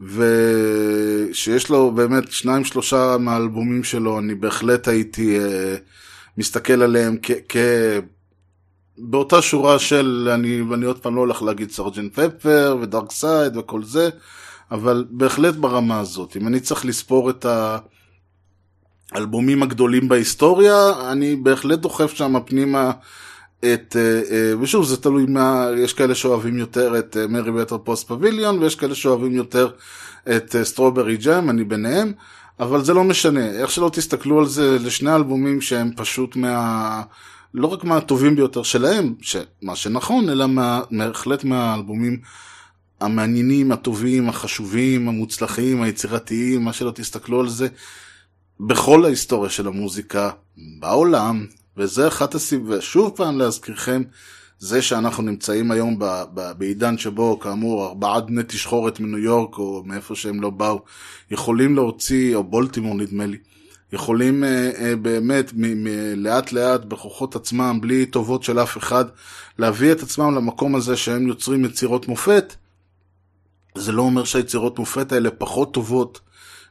C: ושיש לו באמת שניים שלושה מהאלבומים שלו, אני בהחלט הייתי אה, מסתכל עליהם כ... באותה שורה של, אני, אני עוד פעם לא הולך להגיד Sergeant Pepper ו Dark Side וכל זה, אבל בהחלט ברמה הזאת. אם אני צריך לספור את האלבומים הגדולים בהיסטוריה, אני בהחלט דוחף שם פנימה את, ושוב זה תלוי מה, יש כאלה שאוהבים יותר את Merriweather Post Pavilion ויש כאלה שאוהבים יותר את Strawberry Jam, אני ביניהם, אבל זה לא משנה, איך שלא תסתכלו על זה, לשני אלבומים שהם פשוט מה... לא רק מהטובים ביותר שלהם, מה שנכון, אלא מה... בהחלט מהאלבומים המעניינים, הטובים, החשובים, המוצלחים, היצירתיים, מה שלא תסתכלו על זה, בכל ההיסטוריה של המוזיקה בעולם, וזה אחת הסיבות, ושוב פעם להזכירכם, זה שאנחנו נמצאים היום ב, ב, בעידן שבו, כאמור, ארבעה בני תשחורת מניו יורק, או מאיפה שהם לא באו, יכולים להוציא, או בולטימור נדמה לי, יכולים אה, אה, באמת מ, מ, לאט לאט בכוחות עצמם, בלי טובות של אף אחד, להביא את עצמם למקום הזה שהם יוצרים יצירות מופת. זה לא אומר שהיצירות מופת האלה פחות טובות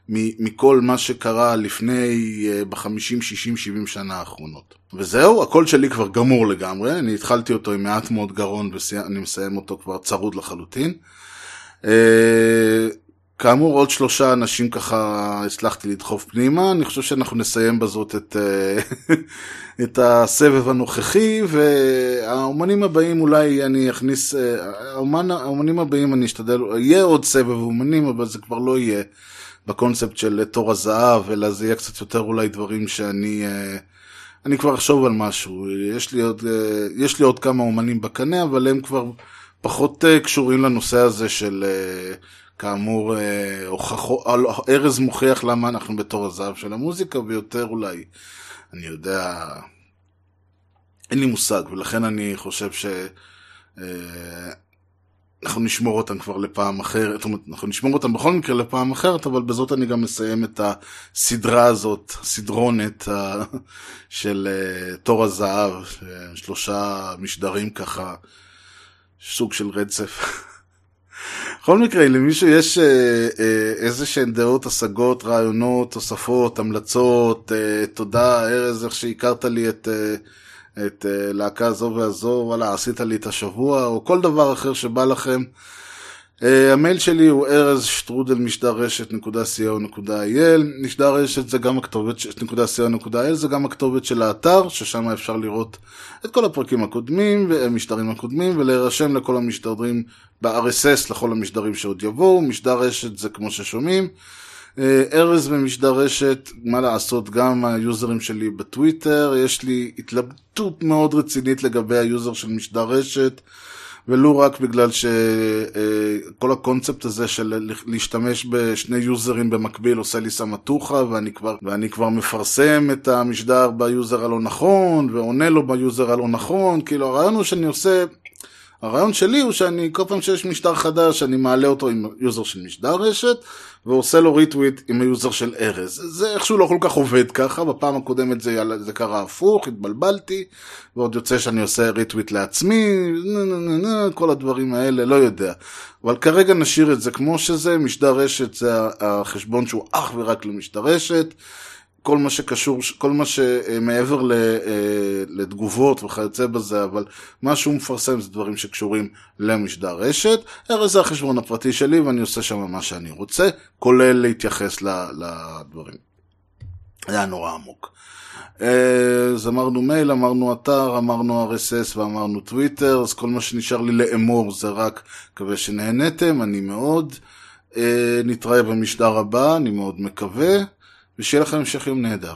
C: מכל מה שקרה לפני בחמישים, שישים, שבעים שנה האחרונות. וזהו, הקול שלי כבר גמור לגמרי, אני התחלתי אותו עם מעט מאוד גרון ואני מסיים אותו כבר צרוד לחלוטין. אה, כאמור, עוד שלושה אנשים ככה הצלחתי לדחוף פנימה, אני חושב שאנחנו נסיים בזאת את, אה, את הסבב הנוכחי, והאומנים הבאים אולי אני אכניס, אה, האומן, האומנים הבאים אני אשתדל, יהיה עוד סבב אומנים, אבל זה כבר לא יהיה בקונספט של תור הזהב, אלא זה יהיה קצת יותר אולי דברים שאני... אני כבר אחשוב על משהו. יש לי עוד, יש לי עוד כמה אומנים בקנה, אבל הם כבר פחות קשורים לנושא הזה של... כאמור, ארז מוכיח למה אנחנו בתור הזהב של המוזיקה, ויותר אולי, אני יודע, אין לי מושג, ולכן אני חושב ש... אנחנו נשמור אותם כבר לפעם אחרת, זאת אומרת, אנחנו נשמור אותם בכל מקרה לפעם אחרת, אבל בזאת אני גם מסיים את הסדרה הזאת, סדרונת של תור הזהב, שלושה משדרים ככה, סוג של רצף. בכל מקרה, למישהו יש אה, אה, איזה שהן דעות, השגות, רעיונות, תוספות, המלצות, אה, תודה, ארז, איך שהכרת לי את, אה, את אה, להקה זו והזו, וואלה, עשית לי את השבוע, או כל דבר אחר שבא לכם. Uh, המייל שלי הוא ארז שטרודל משדר רשת נקודה co.il משדר רשת זה גם הכתובת נקודה co.il זה גם הכתובת של האתר ששם אפשר לראות את כל הפרקים הקודמים והמשדרים הקודמים ולהירשם לכל המשדרים ב-RSS לכל המשדרים שעוד יבואו. משדר רשת זה כמו ששומעים ארז במשדר רשת מה לעשות גם היוזרים שלי בטוויטר יש לי התלבטות מאוד רצינית לגבי היוזר של משדר רשת ולו רק בגלל שכל הקונספט הזה של להשתמש בשני יוזרים במקביל עושה לי סמטוחה ואני כבר, ואני כבר מפרסם את המשדר ביוזר הלא נכון ועונה לו ביוזר הלא נכון, כאילו הרעיון הוא שאני עושה הרעיון שלי הוא שאני, כל פעם שיש משדר חדש, אני מעלה אותו עם יוזר של משדר רשת, ועושה לו retweet עם היוזר של ארז. זה איכשהו לא כל כך עובד ככה, בפעם הקודמת זה, זה קרה הפוך, התבלבלתי, ועוד יוצא שאני עושה ריטוויט לעצמי, כל הדברים האלה, לא יודע. אבל כרגע נשאיר את זה כמו שזה, משדר רשת זה החשבון שהוא אך ורק למשדר רשת. כל מה שקשור, כל מה שמעבר לתגובות וכיוצא בזה, אבל מה שהוא מפרסם זה דברים שקשורים למשדר רשת. הרי זה החשבון הפרטי שלי ואני עושה שם מה שאני רוצה, כולל להתייחס לדברים. היה נורא עמוק. אז אמרנו מייל, אמרנו אתר, אמרנו RSS ואמרנו טוויטר, אז כל מה שנשאר לי לאמור זה רק מקווה שנהנתם, אני מאוד. נתראה במשדר הבא, אני מאוד מקווה. ושיהיה לכם המשך יום נהדר.